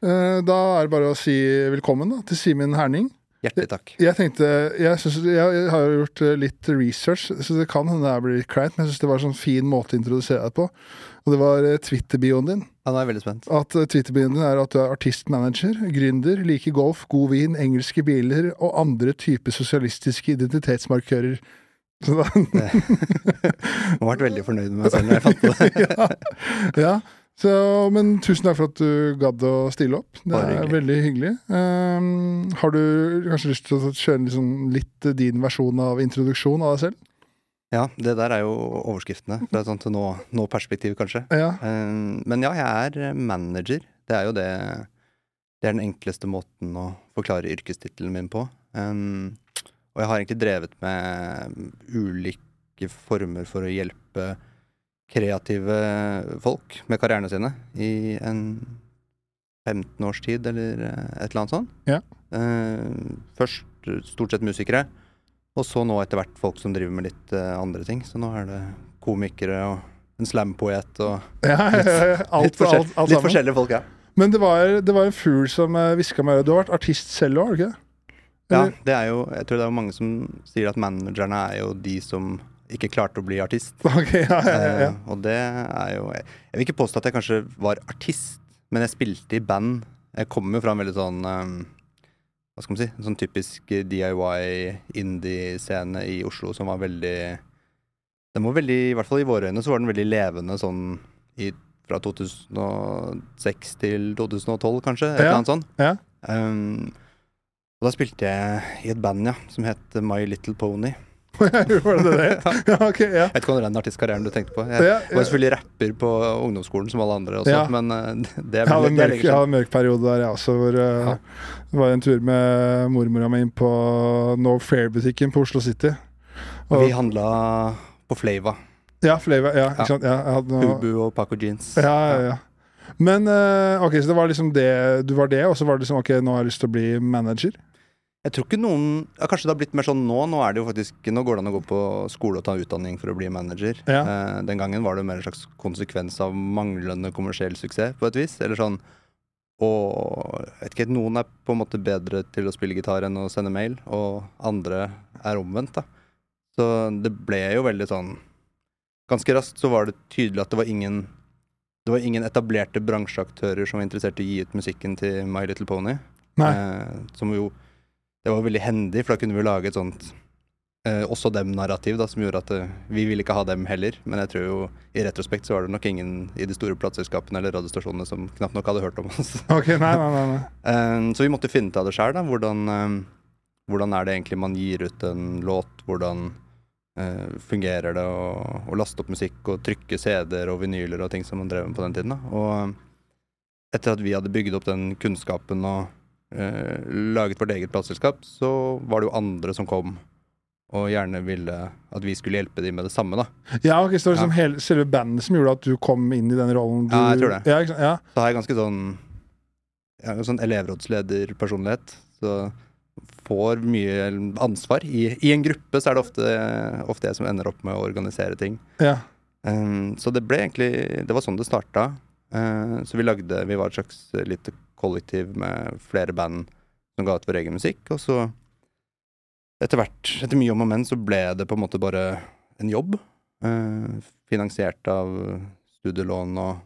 Eh, Da er det bare å si velkommen da, til Simen Herning. Hjertelig takk. Jeg tenkte, jeg, synes, jeg, har gjort eh, litt research, så det kan hende det blir litt kleint, men jeg syns det var en sånn fin måte å introdusere deg på. Og det var eh, Twitter-bioen din. Ja, nå er jeg veldig spent. At Twitter-bioen din er at du er artistmanager, gründer, liker golf, god vin, engelske biler og andre typer sosialistiske identitetsmarkører. Så da, Jeg har vært veldig fornøyd med meg selv når jeg fant på det. ja, ja. Så, men tusen takk for at du gadd å stille opp. Det er veldig hyggelig. Um, har du kanskje lyst til å kjøre liksom litt din versjon av introduksjon av deg selv? Ja, det der er jo overskriftene fra et sånt nå, nå-perspektiv, kanskje. Ja. Um, Men ja, jeg er manager. Det er jo det Det er den enkleste måten å forklare yrkestittelen min på. Um, og jeg har egentlig drevet med ulike former for å hjelpe kreative folk med karrierene sine i en 15 års tid, eller eh, et eller annet sånt. Ja. Eh, først stort sett musikere, og så nå etter hvert folk som driver med litt eh, andre ting. Så nå er det komikere og en slampoet og Ja, ja, ja. Alt, litt, forskjell, alt, alt litt forskjellige folk, ja. Men det var, det var en fugl som hviska meg i øret. Du har vært artist selv òg, har du ikke det? Ja, det er jo, jeg tror det er jo mange som sier at managerne er jo de som ikke klarte å bli artist. Okay, ja, ja, ja. Eh, og det er jo Jeg vil ikke påstå at jeg kanskje var artist, men jeg spilte i band. Jeg kommer jo fra en veldig sånn eh, Hva skal man si? En sånn typisk DIY indie-scene i Oslo som var veldig Den var veldig, i hvert fall i våre øyne, så var den veldig levende sånn i, fra 2006 til 2012, kanskje. Et eller annet sånt. ja. Um, og da spilte jeg i et band, ja, som het My Little Pony. Var det det? Ja, okay, ja. Jeg vet ikke om det er den artistkarrieren du tenkte på. Jeg Ja, var selvfølgelig rapper på ungdomsskolen som alle andre også, men eh, det er vel jeg hadde en mørk periode der, jeg også. Hvor uh, Ja. det var en tur med mormora mi inn på No Fair-butikken på Oslo City. Og vi handla på Flava. ja, Flava. Ja, ikke sant? Noe, Hubu og Paco Jeans. ja, ja, ja. Men uh, ok, så det var liksom det du var det, og så var det liksom ok, nå har jeg lyst til å bli manager? Jeg tror ikke noen ja, Kanskje det har blitt mer sånn nå. Nå er det jo faktisk Nå går det an å gå på skole og ta utdanning for å bli manager. Ja. Eh, den gangen var det mer en slags konsekvens av manglende kommersiell suksess, på et vis. Eller sånn Og vet ikke, noen er på en måte bedre til å spille gitar enn å sende mail, og andre er omvendt, da. Så det ble jo veldig sånn Ganske raskt så var det tydelig at det var ingen det var ingen etablerte bransjeaktører som var interessert i å gi ut musikken til My Little Pony. Eh, som jo Det var veldig hendig, for da kunne vi lage et sånt eh, også dem-narrativ, da, som gjorde at eh, vi ville ikke ha dem heller. Men jeg tror jo i retrospekt så var det nok ingen i de store plateselskapene eller radiostasjonene som knapt nok hadde hørt om oss. Okay, nei, nei, nei. Eh, så vi måtte finne ut av det sjøl, da. Hvordan, eh, hvordan er det egentlig man gir ut en låt? Hvordan eh, fungerer det å, laste opp musikk og trykke CD-er og vinyler og ting som man drev med på den tiden? da. Og etter at vi hadde bygd opp den kunnskapen og eh, laget vårt eget plateselskap, så var det jo andre som kom og gjerne ville at vi skulle hjelpe dem med det samme, da. Ja, ok, så det var liksom hele, selve bandet som gjorde at du kom inn i den rollen? Du, Ja, jeg tror det. Ja, ikke ja. Så har jeg ganske sånn jeg jo sånn elevrådslederpersonlighet. Så får mye ansvar. I, I en gruppe så er det ofte, ofte jeg som ender opp med å organisere ting. ja. Um, så det ble egentlig Det var sånn det starta. Uh, så vi lagde Vi var et slags lite kollektiv med flere band som ga ut vår egen musikk. Og så, etter hvert, etter mye om og men, så ble det på en måte bare en jobb. Eh, finansiert av studielån og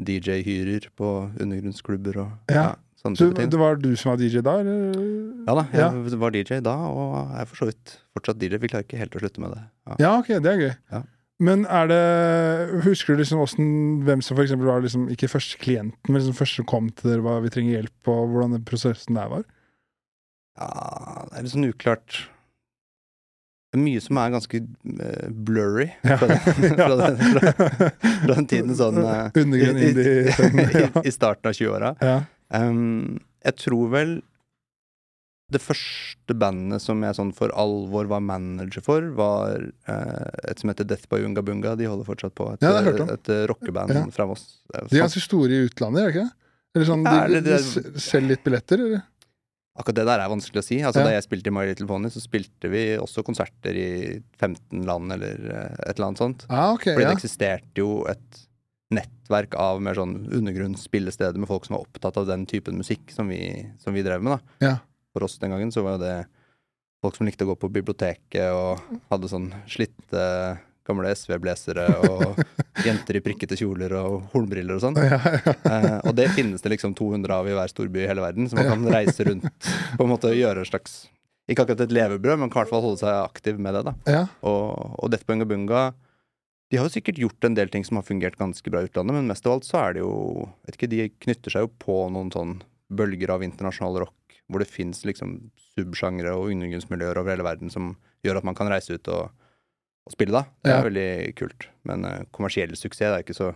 DJ-hyrer på undergrunnsklubber og Ja. sånne Så type ting. det var du som var DJ da, eller? Ja da, Ja. jeg var DJ da, og er for så vidt fortsatt DJ. Vi klarer ikke helt å slutte med det. Ja. Ja, ok, det er gøy. Ja. Men er det Husker du liksom hvordan, hvem som for var liksom, ikke første klienten, men liksom første som kom til dere, hva vi trenger hjelp og hvordan den prosessen der var? Ja, det er litt sånn uklart. Det er mye som er ganske eh, blurry Ja. fra, den, fra, den, fra, fra den tiden sånn Undergrunn i, i, i starten av 20-åra. ja. Um, jeg tror vel det første bandet som jeg sånn for alvor var manager for, var eh, et som heter Death by Unga Bunga. De holder fortsatt på. Et, Ja, et, eh, rockeband Ja. fra Moss. Er De er ganske store i utlandet, er det ikke det? Eller sånn, Ja, de, de, s- selger litt billetter, eller? Akkurat det der er vanskelig å si. Altså Ja. Da jeg spilte i My Little Pony, så spilte vi også konserter i 15 land eller eh, et eller annet sånt. Ah, ok, Fordi ja. det eksisterte jo et nettverk av mer sånn undergrunnsspillesteder med folk som var opptatt av den typen musikk som vi, som vi drev med. da. Ja. For oss den gangen så var jo det folk som likte å gå på biblioteket og hadde sånn slitte gamle SV-blazere og jenter i prikkete kjoler og hornbriller og sånn. Ja, ja. Eh, og det finnes det liksom 200 av i hver storby i hele verden, så man kan reise rundt på en måte og gjøre en slags Ikke akkurat et levebrød, men kan i hvert fall holde seg aktiv med det. da. ja. Og, og Death Bunga Bunga de har jo sikkert gjort en del ting som har fungert ganske bra i utlandet, men mest av alt så er det jo vet ikke, De knytter seg jo på noen sånn bølger av internasjonal rock, hvor det fins liksom subsjangre og undergrunnsmiljøer over hele verden som gjør at man kan reise ut og, og spille, da. Det er Ja. veldig kult. Men uh, kommersiell suksess det er ikke så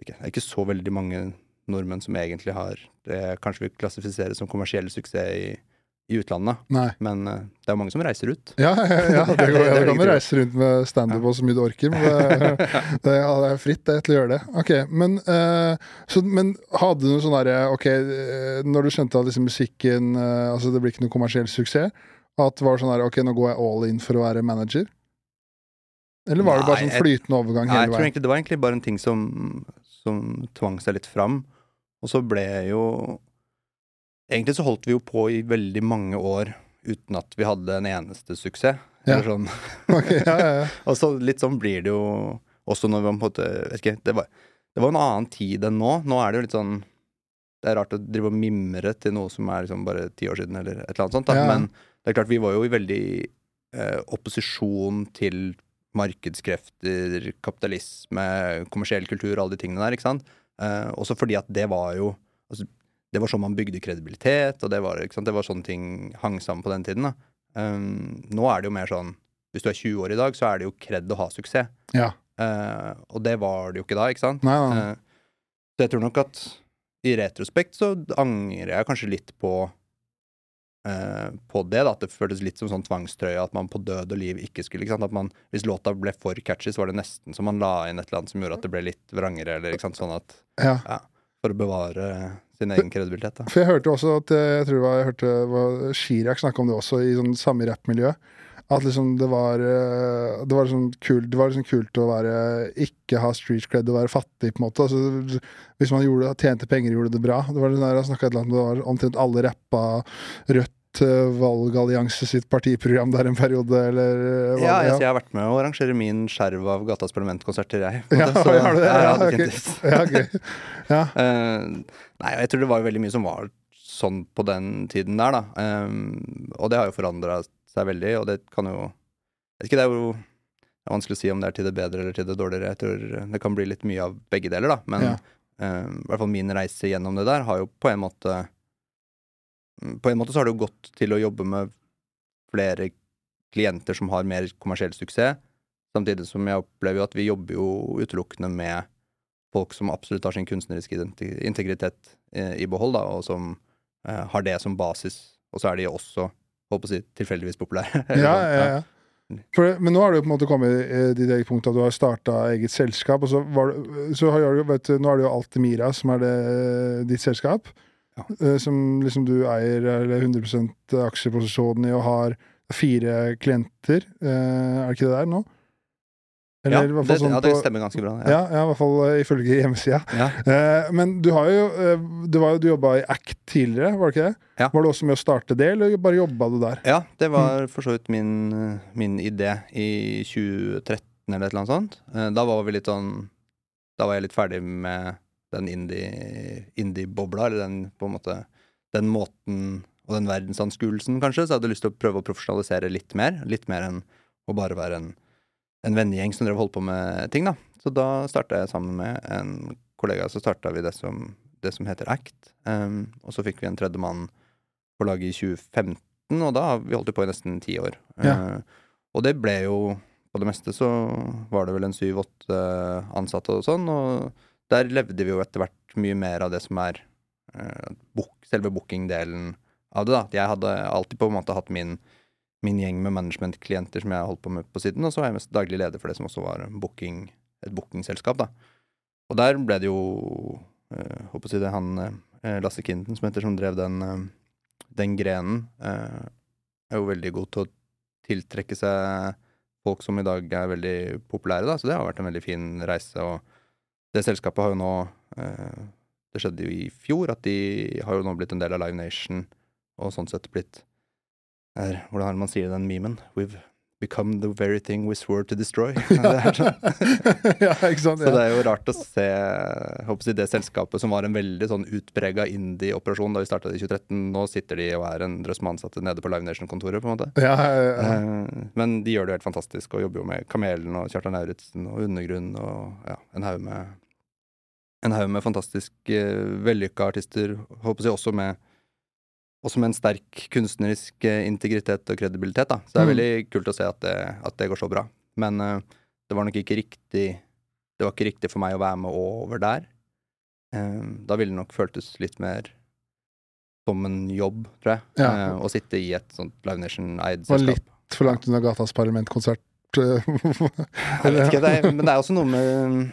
det er ikke, så veldig mange nordmenn som egentlig har det kanskje vi klassifiserer som kommersiell suksess i, i utlandet. Nei. Men uh, det er jo mange som reiser ut. Ja, ja, ja, det går, ja, kan jo reise rundt med standup og så mye du orker. Men det, det, ja, det er fritt det, til å gjøre det. Ok, Men, uh, så, men hadde du noe sånn derre Ok, eh, når du skjønte at liksom musikken uh, Altså det blir ikke noe kommersiell suksess, at det var sånn der Ok, nå går jeg all in for å være manager? Eller var det bare Nei, sånn flytende overgang Nei, jeg tror egentlig det var egentlig bare en ting som, som tvang seg litt fram. Og så ble jeg jo Egentlig så holdt vi jo på i veldig mange år uten at vi hadde en eneste suksess. Ja. Sånn. okay, ja, ja, ja. Og så litt sånn blir det jo også når vi på en måte vet ikke, det, var, det var en annen tid enn nå. Nå er det jo litt sånn Det er rart å drive og mimre til noe som er liksom bare ti år siden, eller et eller annet sånt. Men det er klart, vi var jo i veldig eh, opposisjon til markedskrefter, kapitalisme, kommersiell kultur, alle de tingene der, ikke sant. Eh, også fordi at det var jo altså, Det var sånn man bygde kredibilitet, og det var, det var sånne ting hang sammen på den tiden. Um, nå er det jo mer sånn Hvis du er 20 år i dag, så er det jo kred å ha suksess. ja. Uh, og det var det jo ikke da, ikke sant? Nei, nei. Eh, så jeg tror nok at i retrospekt så angrer jeg kanskje litt på Uh, på det, da, at det føltes litt som sånn tvangstrøye at man på død og liv ikke skulle ikke sant? At man, Hvis låta ble for catchy, så var det nesten som man la inn et eller annet som gjorde at det ble litt vrangere, eller ikke sant, sånn at ja. For å bevare sin egen kredibilitet, da. For jeg hørte også at eh, Jeg tror det var, jeg hørte Chirag snakke om det også, i sånn samme rappmiljø. At liksom det var eh, Det var liksom kult, det var liksom kult å være ikke ha street cred og være fattig, på en måte. Altså, hvis man gjorde, tjente penger gjorde det bra. Det var sånn der, jeg et eller annet, det var omtrent alle rappa Rødt valgallianse sitt partiprogram der en periode, eller valg, hva- Ja, jeg, så jeg har vært med å arrangere min skjerv av Gatas Parlamentkonserter, jeg. Ja, så- har du det? Ja, Ja, okay. Ja, gøy. Ja. Eh, nei, jeg tror det var veldig mye som var sånn på den tiden der, da. Um, og det har jo forandra seg veldig, og det kan jo vet ikke, det er jo det er vanskelig å si om det er til det bedre eller til det dårligere. Jeg tror det kan bli litt mye av begge deler, da. Men Ja. eh, i hvert fall min reise gjennom det der har jo på en måte På en måte så har det jo gått til å jobbe med flere klienter som har mer kommersiell suksess, samtidig som jeg opplever jo at vi jobber jo utelukkende med folk som absolutt har sin kunstneriske integritet eh, i behold, da, og som eh, har det som basis. Og så er de også, holdt på å si, tilfeldigvis populære. Ja, ja, ja. For, men nå har du på en måte kommet eh, til det punktet at du har starta eget selskap. Og så, var, så har du, vet nå er det jo Altimira som er det, ditt selskap. Ja. eh, Som liksom du eier eller 100 aksjeposisjonen i og har fire klienter. Eh, Er det ikke det der nå? Ja, Eller ja, det, sånn ja, det stemmer ganske bra. Ja, ja, i hvert fall eh, ifølge hjemmesida. Ja. Eh, men du har jo Du, var, du jobba i Act tidligere, var det ikke det? Ja. Var du også med å starte det, eller bare jobba du der? Ja, det Mm. var for så vidt min, min idé i 2013 eller et eller annet sånt. Da var vi litt sånn Da var jeg litt ferdig med den indie- indie-bobla, eller den på en måte Den måten og den verdensanskuelsen, kanskje. Så jeg hadde lyst til å prøve å profesjonalisere litt mer. Litt mer enn å bare være en, en vennegjeng som drev holdt på med ting, da. Så da starta jeg sammen med en kollega, så starta vi det som, det som heter ACT. Um, og så fikk vi en tredjemann på laget i 2015, og da har vi holdt på i nesten ti år. Ja. Uh, og det ble jo På det meste så var det vel en syv-åtte ansatte og sånn, og der levde vi jo etter hvert mye mer av det som er uh, book, selve bookingdelen av det, da. Jeg hadde alltid på en måte hatt min, min gjeng med management-klienter som jeg holdt på med på siden, og så var jeg mest daglig leder for det som også var booking, et bookingselskap, da. Og der ble det jo uh, håper å si det, han uh, Lasse Kinden som heter, som drev den, uh, den grenen, uh, er jo veldig god til å tiltrekke seg folk som i dag er veldig populære, da, så det har vært en veldig fin reise. og det selskapet har jo nå eh, Det skjedde jo i fjor, at de har jo nå blitt en del av Live Nation, og sånn sett blitt er, Hvordan er det man sier den memen? We've become the very thing we swore to destroy. sånn. ja, ikke sant? Så det er jo rart å se håper jeg, det selskapet som var en veldig sånn utprega indie-operasjon da vi starta i 2013. Nå sitter de og er en drøss med ansatte nede på Live Nation-kontoret, på en måte. Ja, ja, ja. Eh, Men de gjør det helt fantastisk, og jobber jo med Kamelen og Kjartan Lauritzen og Undergrunn og ja, en haug med En haug med fantastisk uh, vellykka artister. Håper jeg også med også med en sterk kunstnerisk eh, integritet og kredibilitet. da. Så det er Mm. veldig kult å se at det, at det går så bra. Men uh, det var nok ikke riktig Det var ikke riktig for meg å være med over der. Uh, da ville det nok føltes litt mer som en jobb, tror jeg. Ja. Uh, å sitte i et sånt Live Nation-eid Var Og litt for langt unna Gatas Parlamentkonsert. Jeg vet ikke, det er, men det er også noe med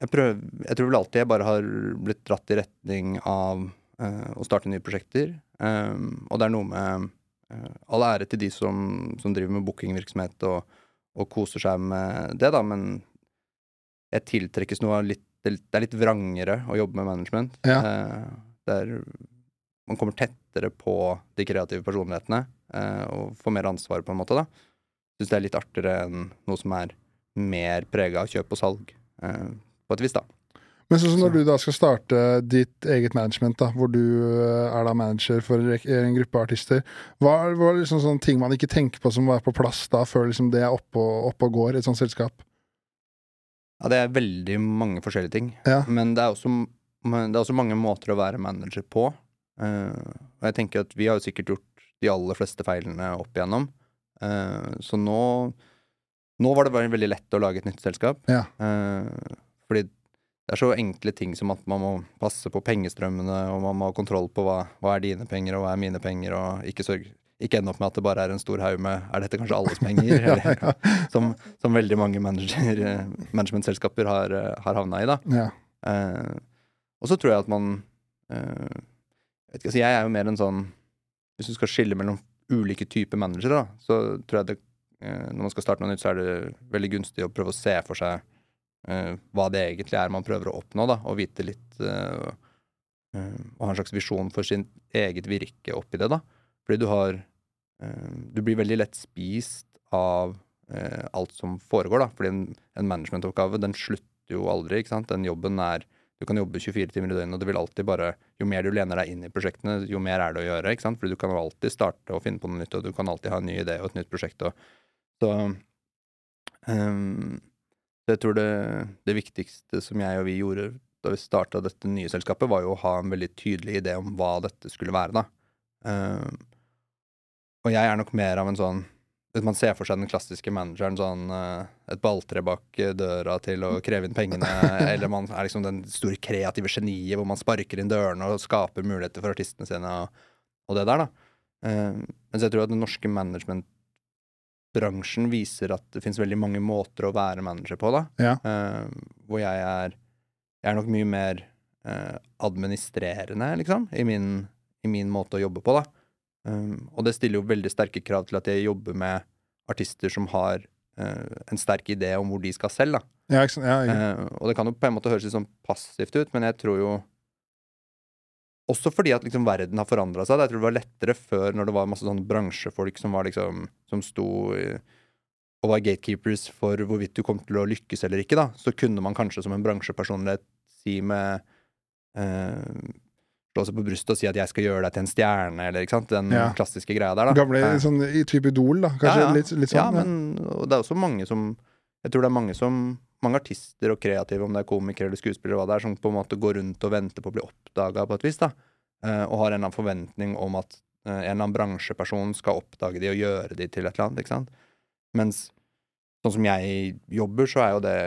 jeg, prøver, jeg tror vel alltid jeg bare har blitt dratt i retning av uh, å starte nye prosjekter. Um, og det er noe med uh, All ære til de som, som driver med bookingvirksomhet og, og koser seg med det, da, men jeg tiltrekkes noe av litt Det er litt vrangere å jobbe med management. Ja. Uh, det er, man kommer tettere på de kreative personlighetene uh, og får mer ansvar, på en måte. da Syns det er litt artigere enn noe som er mer prega av kjøp og salg, eh, på et vis, da. Men sånn som når du da skal starte ditt eget management, da, hvor du eh, er da manager for en gruppe artister, hva er hva er liksom sånne ting man ikke tenker på som må være på plass da, før liksom det er oppe og, opp og går i et sånt selskap? Ja, det er veldig mange forskjellige ting. Ja. Men det er, også, det er også mange måter å være manager på. Eh, og jeg tenker at vi har jo sikkert gjort de aller fleste feilene opp igjennom. Eh, så nå Nå var det veldig lett å lage et nytt selskap. Ja. Eh, fordi det er så enkle ting som at man må passe på pengestrømmene, og man må ha kontroll på hva, hva er dine penger, og hva er mine penger, og ikke, sørge, ikke ende opp med at det bare er en stor haug med Er dette kanskje alles penger? Ja, Eller, som, som veldig mange managementselskaper har, har havna i, da. Ja. Eh, og så tror jeg at man eh, jeg, vet ikke, altså jeg er jo mer en sånn Hvis du skal skille mellom ulike typer managere, da, så tror jeg det eh, Når man skal starte noe nytt, så er det veldig gunstig å prøve å se for seg hva det egentlig er man prøver å oppnå, da, og vite litt eh, eh, Og ha en slags visjon for sin eget virke oppi det, da. Fordi du har eh, Du blir veldig lett spist av eh, alt som foregår, da. Fordi en, en managementoppgave, den slutter jo aldri, ikke sant. Den jobben er Du kan jobbe 24 timer i døgnet, og det vil alltid bare Jo mer du lener deg inn i prosjektene, jo mer er det å gjøre, ikke sant. Fordi du kan jo alltid starte og finne på noe nytt, og du kan alltid ha en ny idé og et nytt prosjekt, og så ehm, så jeg tror det, det viktigste som jeg og vi gjorde da vi starta dette nye selskapet, var jo å ha en veldig tydelig idé om hva dette skulle være, da. Uh, og jeg er nok mer av en sånn Hvis man ser for seg den klassiske manageren, sånn eh, et balltre bak eh, døra til å kreve inn pengene, eller man er liksom den store kreative geniet hvor man sparker inn dørene og skaper muligheter for artistene sine, og, og det der, da. Uh, mens jeg tror at den norske managementbransjen viser at det finnes veldig mange måter å være manager på, da. Ja. Uh, hvor jeg er Jeg er nok mye mer uh, administrerende, liksom, i min, i min måte å jobbe på, da. Um, og det stiller jo veldig sterke krav til at jeg jobber med artister som har uh, en sterk idé om hvor de skal selv, da. Ja? Ja, og det kan jo på en måte høres litt sånn passivt ut, men jeg tror jo Også fordi at liksom verden har forandra seg. Jeg tror det var lettere før, når det var masse sånne bransjefolk som var liksom Som sto og var gatekeepers for hvorvidt du kom til å lykkes eller ikke, da. Så kunne man kanskje som en bransjepersonlighet si med eh, Slå seg på brystet og si at 'jeg skal gjøre deg til en stjerne', eller ikke sant. Den Ja. klassiske greia der, da. Gamle Eh, sånn i type Idol, da. Kanskje ja, ja. Litt, litt sånn. Ja, men det er også mange som Jeg tror det er mange som Mange artister og kreative, om det er komikere eller skuespillere, hva det er, som på en måte går rundt og venter på å bli oppdaga på et vis, da. Eh, og har en eller annen forventning om at eh, en eller annen bransjeperson skal oppdage de og gjøre de til et eller annet, ikke sant. Mens sånn som jeg jobber, så er jo det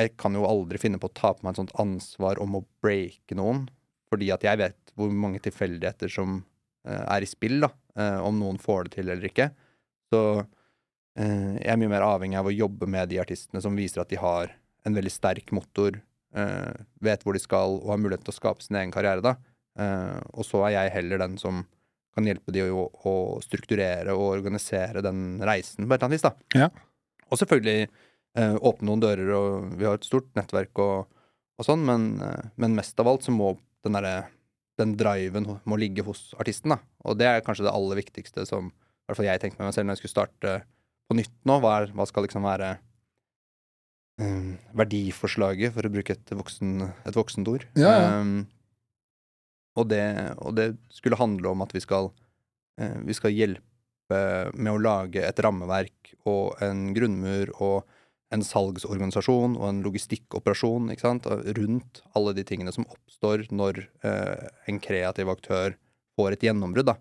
Jeg kan jo aldri finne på å ta på meg et sånt ansvar om å breake noen, fordi at jeg vet hvor mange tilfeldigheter som eh, er i spill, da. eh, om noen får det til eller ikke. Så jeg er mye mer avhengig av å jobbe med de artistene som viser at de har en veldig sterk motor, eh, vet hvor de skal og har mulighet til å skape sin egen karriere, da. Eh, og så er jeg heller den som kan hjelpe de å, å strukturere og organisere den reisen på et eller annet vis, da. Ja. Og selvfølgelig eh, åpne noen dører, og vi har et stort nettverk og, og sånn, men, eh, men mest av alt så må den derre den driven må ligge hos artisten, da. Og det er kanskje det aller viktigste som i hvert fall jeg tenkte med meg selv når jeg skulle starte på nytt nå. Hva, er, hva skal liksom være um, verdiforslaget, for å bruke et, voksen, et voksent ord. Ja, ja. Um, og, det, og det skulle handle om at vi skal, uh, vi skal hjelpe med å lage et rammeverk og en grunnmur og en salgsorganisasjon og en logistikkoperasjon ikke sant? rundt alle de tingene som oppstår når uh, en kreativ aktør får et gjennombrudd. da.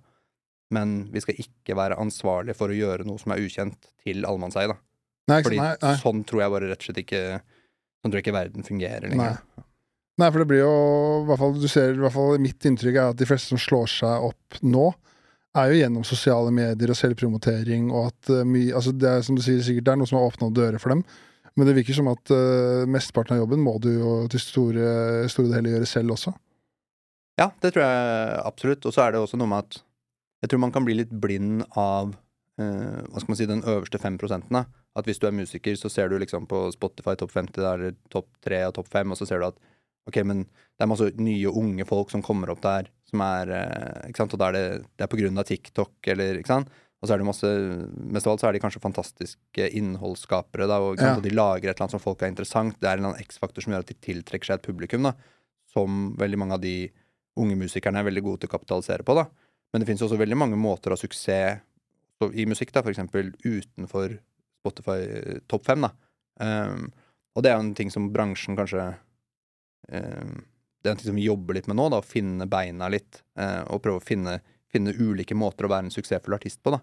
Men vi skal ikke være ansvarlig for å gjøre noe som er ukjent, til allemannseie. Fordi nei, nei. sånn tror jeg bare rett og slett ikke Sånn tror jeg ikke verden fungerer lenger. Nei, for det blir jo fall, du ser, i hvert fall Mitt inntrykk er at de fleste som slår seg opp nå, er jo gjennom sosiale medier og selvpromotering og at uh, mye altså Det er som du sier, sikkert det er noe som har åpna dører for dem. Men det virker som at uh, mesteparten av jobben må du jo til store, store deler gjøre selv også. Ja, det tror jeg absolutt. Og så er det også noe med at jeg tror man kan bli litt blind av eh, hva skal man si, den øverste fem prosenten. da. At hvis du er musiker, så ser du liksom på Spotify topp 50, der er topp 3 og topp 5, og så ser du at ok, men det er masse nye, unge folk som kommer opp der, som er eh, ikke sant, Og da er det, det er på grunn av TikTok, eller ikke sant. Og så er det masse Mest av alt så er de kanskje fantastiske innholdsskapere, da, og. Ja. og de lager et eller annet som folk er interessant. Det er en eller annen X-faktor som gjør at de tiltrekker seg et publikum, da. Som veldig mange av de unge musikerne er veldig gode til å kapitalisere på, da. Men det finnes også veldig mange måter av suksess i musikk, da, for eksempel utenfor Spotify eh, topp fem, da. Um, og det er jo en ting som bransjen kanskje um, Det er en ting som vi jobber litt med nå, da, å finne beina litt. Uh, og prøve å finne, finne ulike måter å være en suksessfull artist på, da.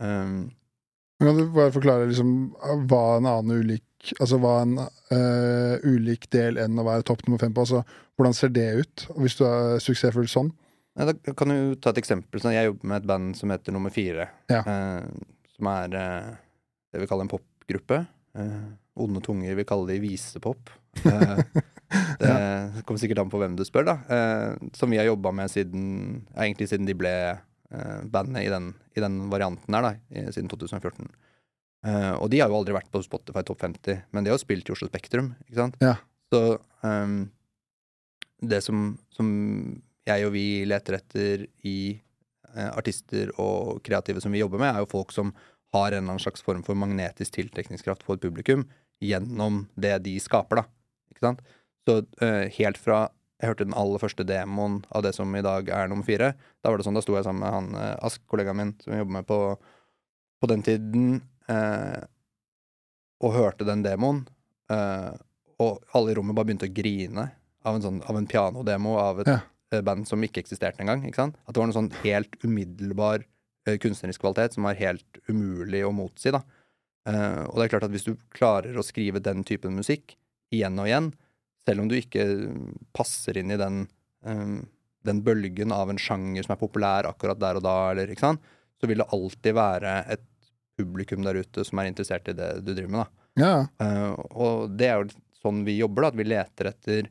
Um, Kan du bare forklare liksom hva en annen ulik Altså hva en uh, ulik del enn å være topp nummer fem på? Altså, hvordan ser det ut, hvis du er suksessfull sånn? Nei, da kan du ta et eksempel. Sånn, jeg jobber med et band som heter Nummer Fire. Ja. Eh, som er eh, det vi kaller en popgruppe. Eh, onde tunger vil kalle de visepop. Eh, det kommer sikkert an på hvem du spør, da. Eh, som vi har jobba med siden egentlig siden de ble eh, bandet i den, i den varianten her, da, i, siden 2014. Eh, og de har jo aldri vært på Spotify Topp 50, men de har jo spilt i Oslo Spektrum, ikke sant? Ja. Så um, det som, som jeg og vi leter etter i eh, artister og kreative som vi jobber med, er jo folk som har en eller annen slags form for magnetisk tiltrekningskraft på et publikum gjennom det de skaper, da. Ikke sant? Så eh, helt fra jeg hørte den aller første demoen av det som i dag er nummer fire. Da var det sånn, da sto jeg sammen med han eh, Ask, kollegaen min, som jeg jobber med på, på den tiden, eh, og hørte den demoen. Og alle i rommet bare begynte å grine av en, sånn, av en pianodemo av et Ja. Eh, band som ikke eksisterte engang. Ikke sant? At det var noe sånn helt umiddelbar eh, kunstnerisk kvalitet som var helt umulig å motsi. da. Eh, og det er klart at hvis du klarer å skrive den typen musikk igjen og igjen, selv om du ikke passer inn i den, eh, den bølgen av en sjanger som er populær akkurat der og da, eller, ikke sant? så vil det alltid være et publikum der ute som er interessert i det du driver med. da. Ja, og det er jo sånn vi jobber, da, at vi leter etter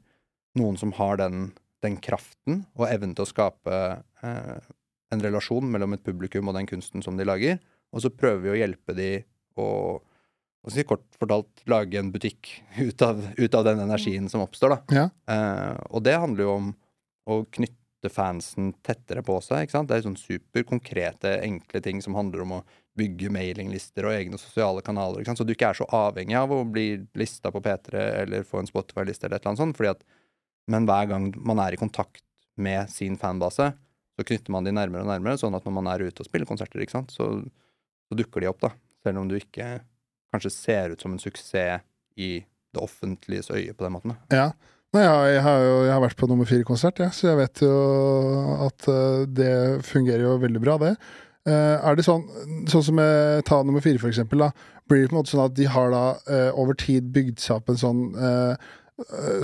noen som har den, den kraften og evnen til å skape eh, en relasjon mellom et publikum og den kunsten som de lager. Og så prøver vi å hjelpe de å si, kort fortalt lage en butikk ut av, ut av den energien som oppstår. da. ja. Eh, og det handler jo om å knytte fansen tettere på seg. ikke sant? Det er sånn superkonkrete, enkle ting som handler om å bygge mailinglister og egne sosiale kanaler. ikke sant? Så du ikke er så avhengig av å bli lista på P3 eller få en Spotify-liste eller et eller annet sånt. fordi at, Men hver gang man er i kontakt med sin fanbase, så knytter man de nærmere og nærmere, sånn at når man er ute og spiller konserter, ikke sant? Så, så dukker de opp, da. Selv om du ikke kanskje ser ut som en suksess i det offentliges øye på den måten. Ja. Nei, jeg, har jo, jeg har vært på nummer fire-konsert, ja, så jeg vet jo at eh, det fungerer jo veldig bra, det. Eh, er det sånn, sånn som med ta nummer fire, for eksempel, da, blir det på en måte sånn at de har da eh, over tid bygd seg opp en sånn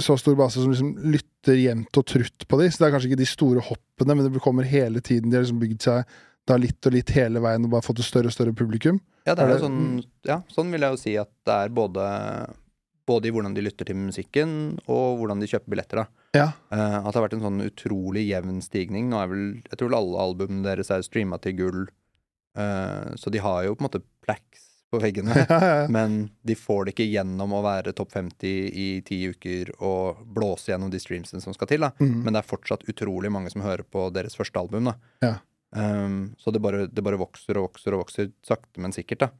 så stor base som liksom lytter jevnt og trutt på de, så det er kanskje ikke de store hoppene, men det kommer hele tiden. De har liksom bygd seg da litt og litt hele veien og bare fått et større og større publikum. Ja, det Er jo sånn, ja, sånn vil jeg jo si at det er både, både i hvordan de lytter til musikken, og hvordan de kjøper billetter. da. Ja. Uh, at det har vært en sånn utrolig jevn stigning. Nå er vel, Jeg tror alle albumene deres er streama til gull, uh, så de har jo på en måte plaques på veggene. Men de får det ikke gjennom å være topp 50 i ti uker og blåse gjennom de streamsene som skal til. Mm. Men det er fortsatt utrolig mange som hører på deres første album. Ja. Um, så det bare, det bare vokser og vokser og vokser, sakte, men sikkert. da.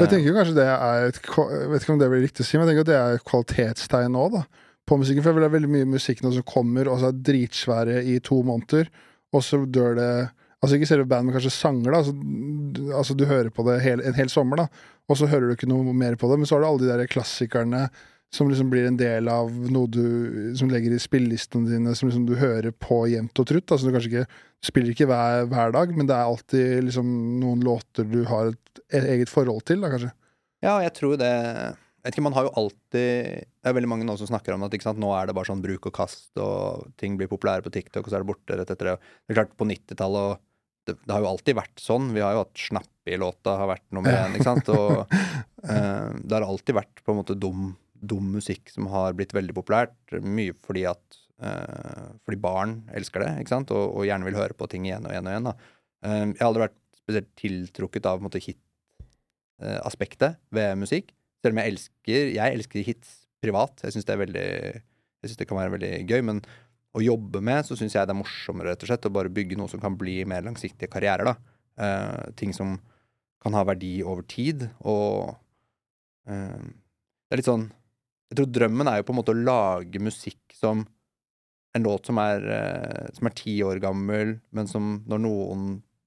Jeg tenker kanskje det er et, vet ikke om det blir riktig å si, men jeg tenker at det er et kvalitetstegn nå, da. På musikken. For det er veldig mye musikk nå som kommer, og så er dritsvære i to måneder, og så dør det Altså ikke selve band, men kanskje sanger, da. Altså, altså du hører på det hel, en hel sommer, da, og så hører du ikke noe mer på det. Men så har du alle de der klassikerne som liksom blir en del av noe du Som legger i spillelistene dine, som liksom du hører på jevnt og trutt. Altså du kanskje ikke du spiller ikke hver, hver dag, men det er alltid liksom noen låter du har et, et eget forhold til, da kanskje. Ja, jeg tror det ikke, Man har jo alltid Det er veldig mange nå som snakker om at ikke sant, nå er det bare sånn bruk og kast, og ting blir populære på TikTok, og så er det borte rett etter det. Det er klart, på 90-tallet og det, det har jo alltid vært sånn. Vi har jo hatt Snappe i låta har vært nummer én, ikke sant. Og eh, det har alltid vært på en måte dum, dum musikk som har blitt veldig populært. Mye fordi at eh, Fordi barn elsker det, ikke sant, og, og gjerne vil høre på ting igjen og igjen og igjen. da. Eh, jeg har aldri vært spesielt tiltrukket av på en måte hit-aspektet ved musikk. Selv om jeg elsker Jeg elsker hits privat. Jeg syns det er veldig Jeg synes det kan være veldig gøy. Men å jobbe med, så syns jeg det er morsommere rett og slett å bare bygge noe som kan bli mer langsiktige karrierer. da. Uh, ting som kan ha verdi over tid, og uh, Det er litt sånn Jeg tror drømmen er jo på en måte å lage musikk som en låt som er, eh, som er ti år gammel, men som når noen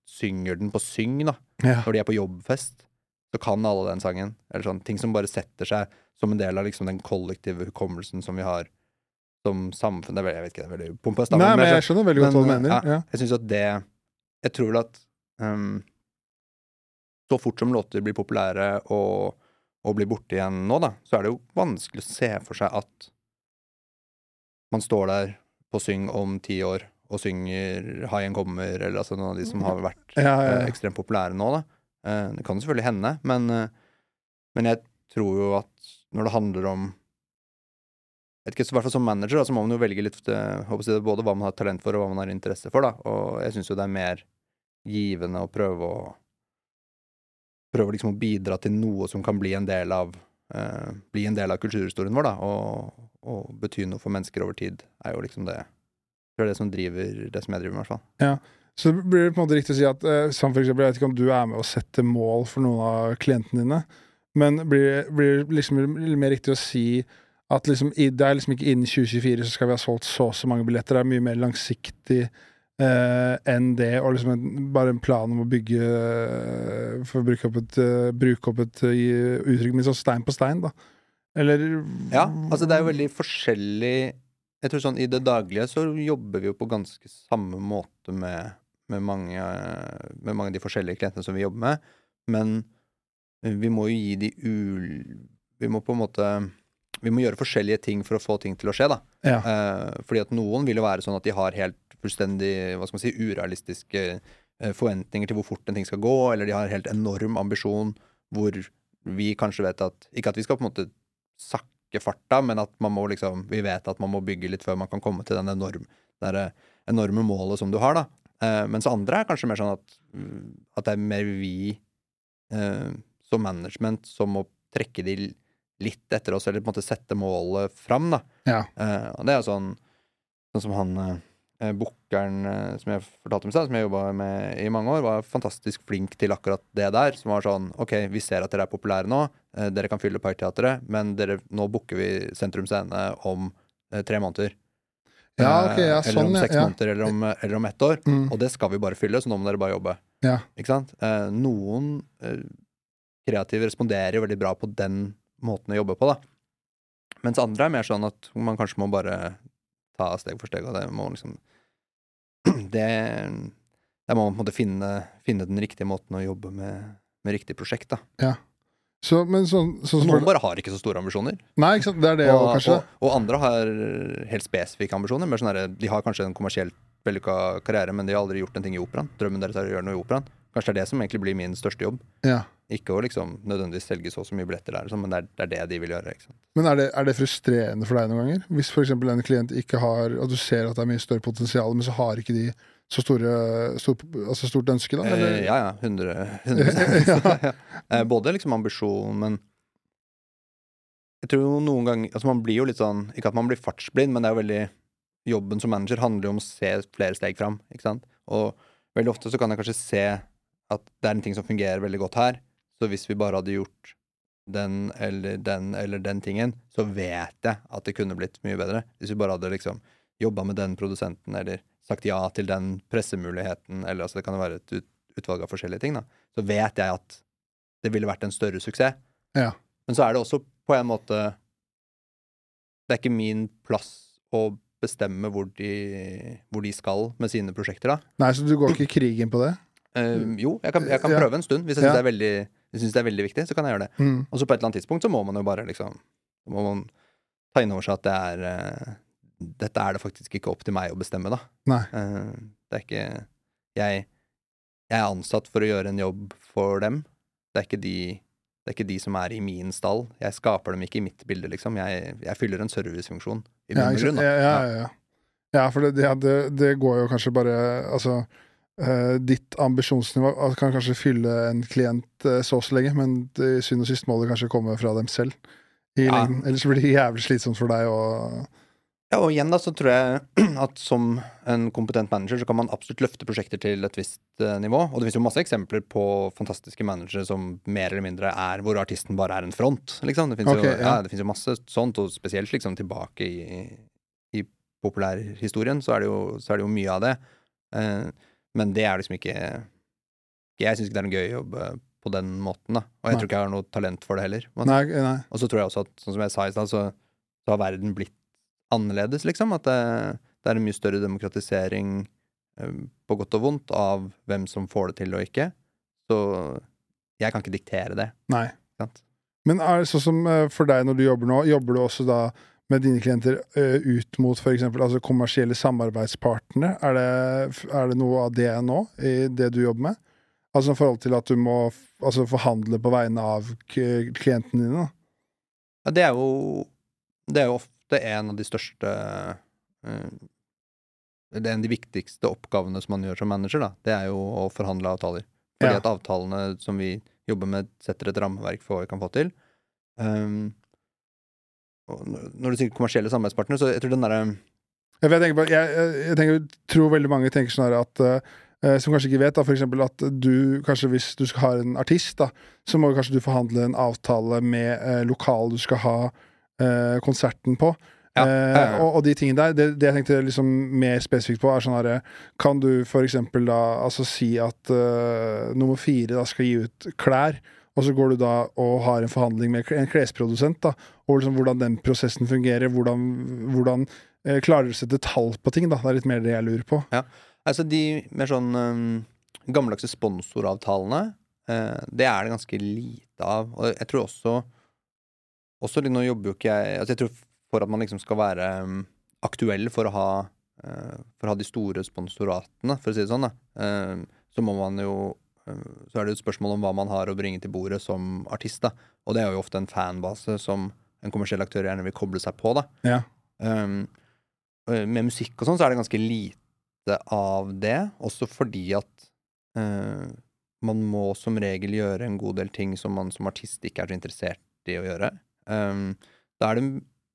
synger den på syng, da, Ja. når de er på jobbfest, så kan alle den sangen. Eller sånn, ting som bare setter seg som en del av liksom den kollektive hukommelsen som vi har som samfunn. Det er veldig, jeg vet ikke, det er veldig pompøst. Nei, men jeg sånn- skjønner veldig godt hva du mener. ja, Ja. Jeg synes at det Jeg tror vel at um, så fort som låter blir populære og, og blir borte igjen nå, da, så er det jo vanskelig å se for seg at man står der på Syng om ti år og synger Haien kommer, eller altså noen av de som har vært ja. eh, ekstremt populære nå, da. Eh, det kan selvfølgelig hende, men, eh, men jeg tror jo at når det handler om jeg vet ikke, så hvert fall Som manager da, så må man jo velge litt eh, håper både hva man har talent for, og hva man har interesse for. da, Og jeg syns jo det er mer givende å prøve å Prøve liksom å bidra til noe som kan bli en del av eh, Bli en del av kulturhistorien vår, da, og, og bety noe for mennesker over tid, er jo liksom det Det er det som driver det som jeg driver med, i hvert fall. Så blir det på en måte riktig å si at eh, som for eksempel, Jeg vet ikke om du er med å sette mål for noen av klientene dine, men blir blir det liksom mer riktig å si at liksom, det er liksom ikke innen 2024 så skal vi ha solgt så og så mange billetter. Det er mye mer langsiktig eh, enn det, og liksom en, bare en plan om å bygge eh, For å bruke opp et, uh, bruke opp et uh, uttrykk med sånn stein på stein, da. Eller Ja, altså det er jo veldig forskjellig Jeg tror sånn i det daglige så jobber vi jo på ganske samme måte med, med, mange, med mange av de forskjellige klientene som vi jobber med, men vi må jo gi de ul... Vi må på en måte Vi må gjøre forskjellige ting for å få ting til å skje, da. Ja. Eh, fordi at noen vil jo være sånn at de har helt fullstendig hva skal man si, urealistiske eh, forventninger til hvor fort en ting skal gå, eller de har helt enorm ambisjon hvor vi kanskje vet at Ikke at vi skal på en måte sakke farta, men at man må liksom Vi vet at man må bygge litt før man kan komme til den enorm, det enorme målet som du har, da. Eh, mens andre er kanskje mer sånn at, mm, at det er mer vi uh, som management som må trekke de litt etter oss, eller på en måte sette målet fram, da. Ja. Uh, og det er sånn Sånn som han uh, bookeren uh, som jeg fortalte om i stad, som jeg jobba med i mange år, var fantastisk flink til akkurat det der. Som var sånn OK, vi ser at dere er populære nå, dere kan fylle Parkteatret, men dere, nå booker vi Sentrum Scene om tre måneder. Ja, okay, ja, Eh, eller sånn, om seks ja. måneder, eller om, eller om ett år. Mm. Og det skal vi bare fylle, så nå må dere bare jobbe. Ja. Ikke sant? Eh, noen eh, kreative responderer veldig bra på den måten å jobbe på, da. Mens andre er mer sånn at man kanskje må bare ta steg for steg, og det må liksom Det Der må man på en måte finne, finne den riktige måten å jobbe med, med riktig prosjekt, da. Så, men sånn, sånn noen bare har ikke så store ambisjoner. Nei, ikke sant. Det er det og, kanskje. og, og andre har helt spesifikke ambisjoner. Mer sånn der, de har kanskje en kommersielt vellykka karriere, men de har aldri gjort en ting i operaen. Drømmen deres er å gjøre noe i operaen. Kanskje det er det som egentlig blir min største jobb. Ja. Ikke å liksom nødvendigvis selge så så mye billetter der, sånn, men det er, det er det de vil gjøre. Men er det, er det frustrerende for deg noen ganger? Hvis f.eks. en klient ikke har Og du ser at det er mye større potensial, men så har ikke de så store, stor, altså stort ønske, da? Eller? Eh, ja, ja. 100, 100 eh, Både liksom ambisjon, men jeg tror noen ganger Altså, man blir jo litt sånn Ikke at man blir fartsblind, men det er jo veldig Jobben som manager handler jo om å se flere steg fram, ikke sant? Og veldig ofte så kan jeg kanskje se at det er en ting som fungerer veldig godt her, så hvis vi bare hadde gjort den eller den eller den tingen, så vet jeg at det kunne blitt mye bedre. Hvis vi bare hadde liksom jobba med den produsenten, eller sagt ja til den pressemuligheten, eller altså det kan jo være et utvalg av forskjellige ting, da, så vet jeg at det ville vært en større suksess. Ja. Men så er det også på en måte Det er ikke min plass å bestemme hvor de, hvor de skal med sine prosjekter, da. Nei, så du går ikke krigen på det? Uh, jo, jeg kan, jeg kan Ja. prøve en stund. Hvis jeg syns Ja. det, er veldig- hvis du synes det er veldig viktig, så kan jeg gjøre det. Mm. Og så på et eller annet tidspunkt så må man jo bare liksom må man ta inn over seg at det er uh, Dette er det faktisk ikke opp til meg å bestemme, da. Eh, det er ikke jeg, jeg er ansatt for å gjøre en jobb for dem. Det er ikke de det er ikke de som er i min stall. Jeg skaper dem ikke i mitt bilde, liksom. Jeg, jeg fyller en servicefunksjon. I Ja, bunn og grunn, da. ja, ja, ja. ja, for det, ja, det, det går jo kanskje bare Altså, ditt ambisjonsnivå altså, kan kanskje fylle en klient uh, så og så lenge, men til syvende og sist må det kanskje komme fra dem selv. I Ja. lengden. Ellers blir det jævlig slitsomt for deg å Ja, og igjen da, så tror jeg at som en kompetent manager så kan man absolutt løfte prosjekter til et visst eh, nivå. Og det finnes jo masse eksempler på fantastiske managere som mer eller mindre er hvor artisten bare er en front, liksom. Det finnes, okay, jo, ja. ja. det finnes jo masse sånt, og spesielt liksom tilbake i, i populærhistorien så så er det jo mye av det. Eh, men det er liksom ikke Jeg syns ikke det er en gøy jobb jobbe på den måten, da. Og jeg Nei. tror ikke jeg har noe talent for det heller. Nei, nei. Og så tror jeg også at, sånn som jeg sa i stad, så, så har verden blitt annerledes, liksom. At det, det er en mye større demokratisering, eh, på godt og vondt, av hvem som får det til og ikke. Så jeg kan ikke diktere det. nei. sant? Men er det sånn som eh, for deg når du jobber nå, jobber du også da med dine klienter eh, ut mot f.eks. Altså kommersielle samarbeidspartnere? Er det, er det noe av det nå, i det du jobber med? Altså i forhold til at du må altså, forhandle på vegne av klientene dine? Ja, det er jo Det er jo ofte en av de største eh, Det er en av de viktigste oppgavene som man gjør som manager, da. Det er jo å forhandle avtaler. Fordi Ja. at avtalene som vi jobber med, setter et rammeverk for hva vi kan få til. Um, når du sier kommersielle samarbeidspartnere, så jeg tror den derre Jeg, jeg, jeg, jeg, jeg tror veldig mange tenker sånn at uh, Som kanskje ikke vet, da, for eksempel at du kanskje hvis du skal ha en artist, da, så må kanskje du forhandle en avtale med uh, lokal du skal ha uh, konserten på. Ja, Eh, ja, ja. og, og de tingene der, det, det jeg tenkte liksom mer spesifikt på, er sånn herre Kan du for eksempel da altså si at eh, nummer fire da skal gi ut klær, og så går du da og har en forhandling med en klesprodusent, da, og liksom hvordan den prosessen fungerer, hvordan, hvordan eh, klarer du å sette tall på ting, da? Det er litt mer det jeg lurer på. Altså de mer sånn um, gammeldagse sponsoravtalene, uh, det er det ganske lite av. Og jeg tror også Også Nå jobber jo ikke jeg Altså jeg tror for at man liksom skal være um, aktuell for å ha eh, For å ha de store sponsoratene, for å si det sånn, da, så må man jo Så er det et spørsmål om hva man har å bringe til bordet som artist, da. Og det er jo ofte en fanbase som en kommersiell aktør gjerne vil koble seg på, da. Ja. Um, med musikk og sånn, så er det ganske lite av det. Også fordi at uh, man må som regel gjøre en god del ting som man som artist ikke er så interessert i å gjøre. Um, da er det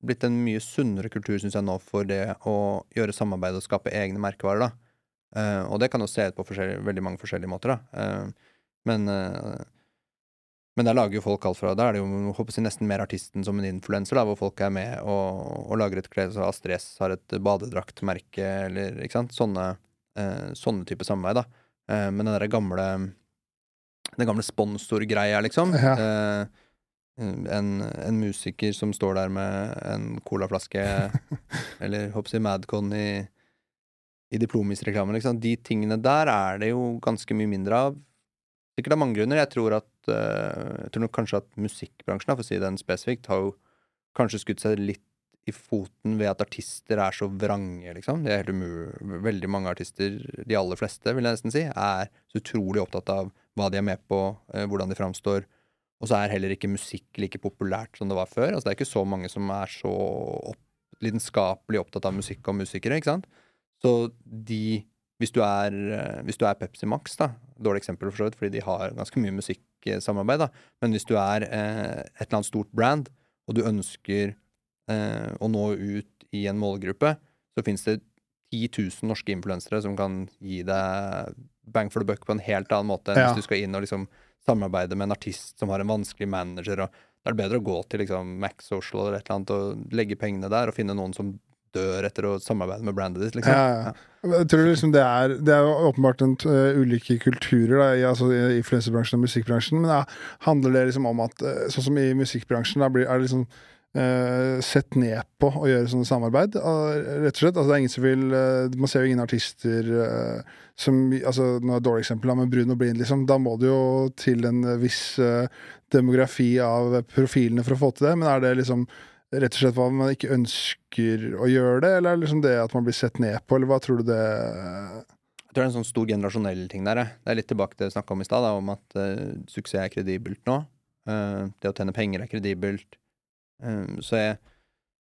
blitt en mye sunnere kultur, syns jeg nå, for det å gjøre samarbeid og skape egne merkevarer, da. Uh, og det kan jo se ut på veldig mange forskjellige måter, da. Uh, men men der lager jo folk alt fra Da er det jo håper jeg, nesten mer artisten som en influenser, hvor folk er med og, og lager et klede. Så Astrid S har et badedraktmerke, eller ikke sant. Sånne, eh, sånne type samarbeid, da. Eh, men den derre gamle Den gamle sponsorgreia, liksom. Ja. Eh, en, en musiker som står der med en colaflaske, eller håper jeg Madcon i, i Diplomis-reklamen, liksom. De tingene der er det jo ganske mye mindre av. Sikkert av mange grunner. Jeg tror at Jeg tror nok kanskje at musikkbransjen, for å si den spesifikt, har jo kanskje skutt seg litt i foten ved at artister er så vrange, liksom. Det er helt. Veldig mange artister, de aller fleste, vil jeg nesten si, er så utrolig opptatt av hva de er med på, eh, hvordan de framstår. Og så er heller ikke musikk like populært som det var før. Altså Det er ikke så mange som er så opp, lidenskapelig opptatt av musikk og musikere, ikke sant. Så de hvis du er, eh, hvis du er Pepsi Max, da, dårlig eksempel for så vidt, fordi de har ganske mye musikksamarbeid, da, men hvis du er eh, et eller annet stort brand, og du ønsker eh, å nå ut i en målgruppe, så fins det 10 000 norske influensere som kan gi deg bang for the buck på en helt annen måte enn Ja. hvis du skal inn og liksom samarbeide med en artist som har en vanskelig manager. og Da er det bedre å gå til liksom Max Social eller et eller annet og legge pengene der og finne noen som dør etter å samarbeide med brandet ditt. liksom. Ja, ja. Jeg tror liksom det er Det er jo åpenbart en, uh, ulike kulturer da, i, altså, i influenserbransjen og musikkbransjen, men da handler det liksom om at uh, sånn som i musikkbransjen, da blir, er det liksom uh, sett ned på å gjøre sånne samarbeid. Uh, rett og slett. Altså, det er ingen som vil uh, Man ser jo ingen artister som altså, Nå er det et dårlig eksempel, men Bruno Blind, liksom. Da må det jo til en viss demografi av profilene for å få til det, men er det liksom rett og slett hva man ikke ønsker å gjøre det, eller er det liksom det at man blir sett ned på, eller hva tror du det Jeg tror det er en sånn stor generasjonell ting der. Det er litt tilbake til det jeg snakka om i stad, om at uh, suksess er kredibelt nå. Uh, det å tjene penger er kredibelt. Uh, så jeg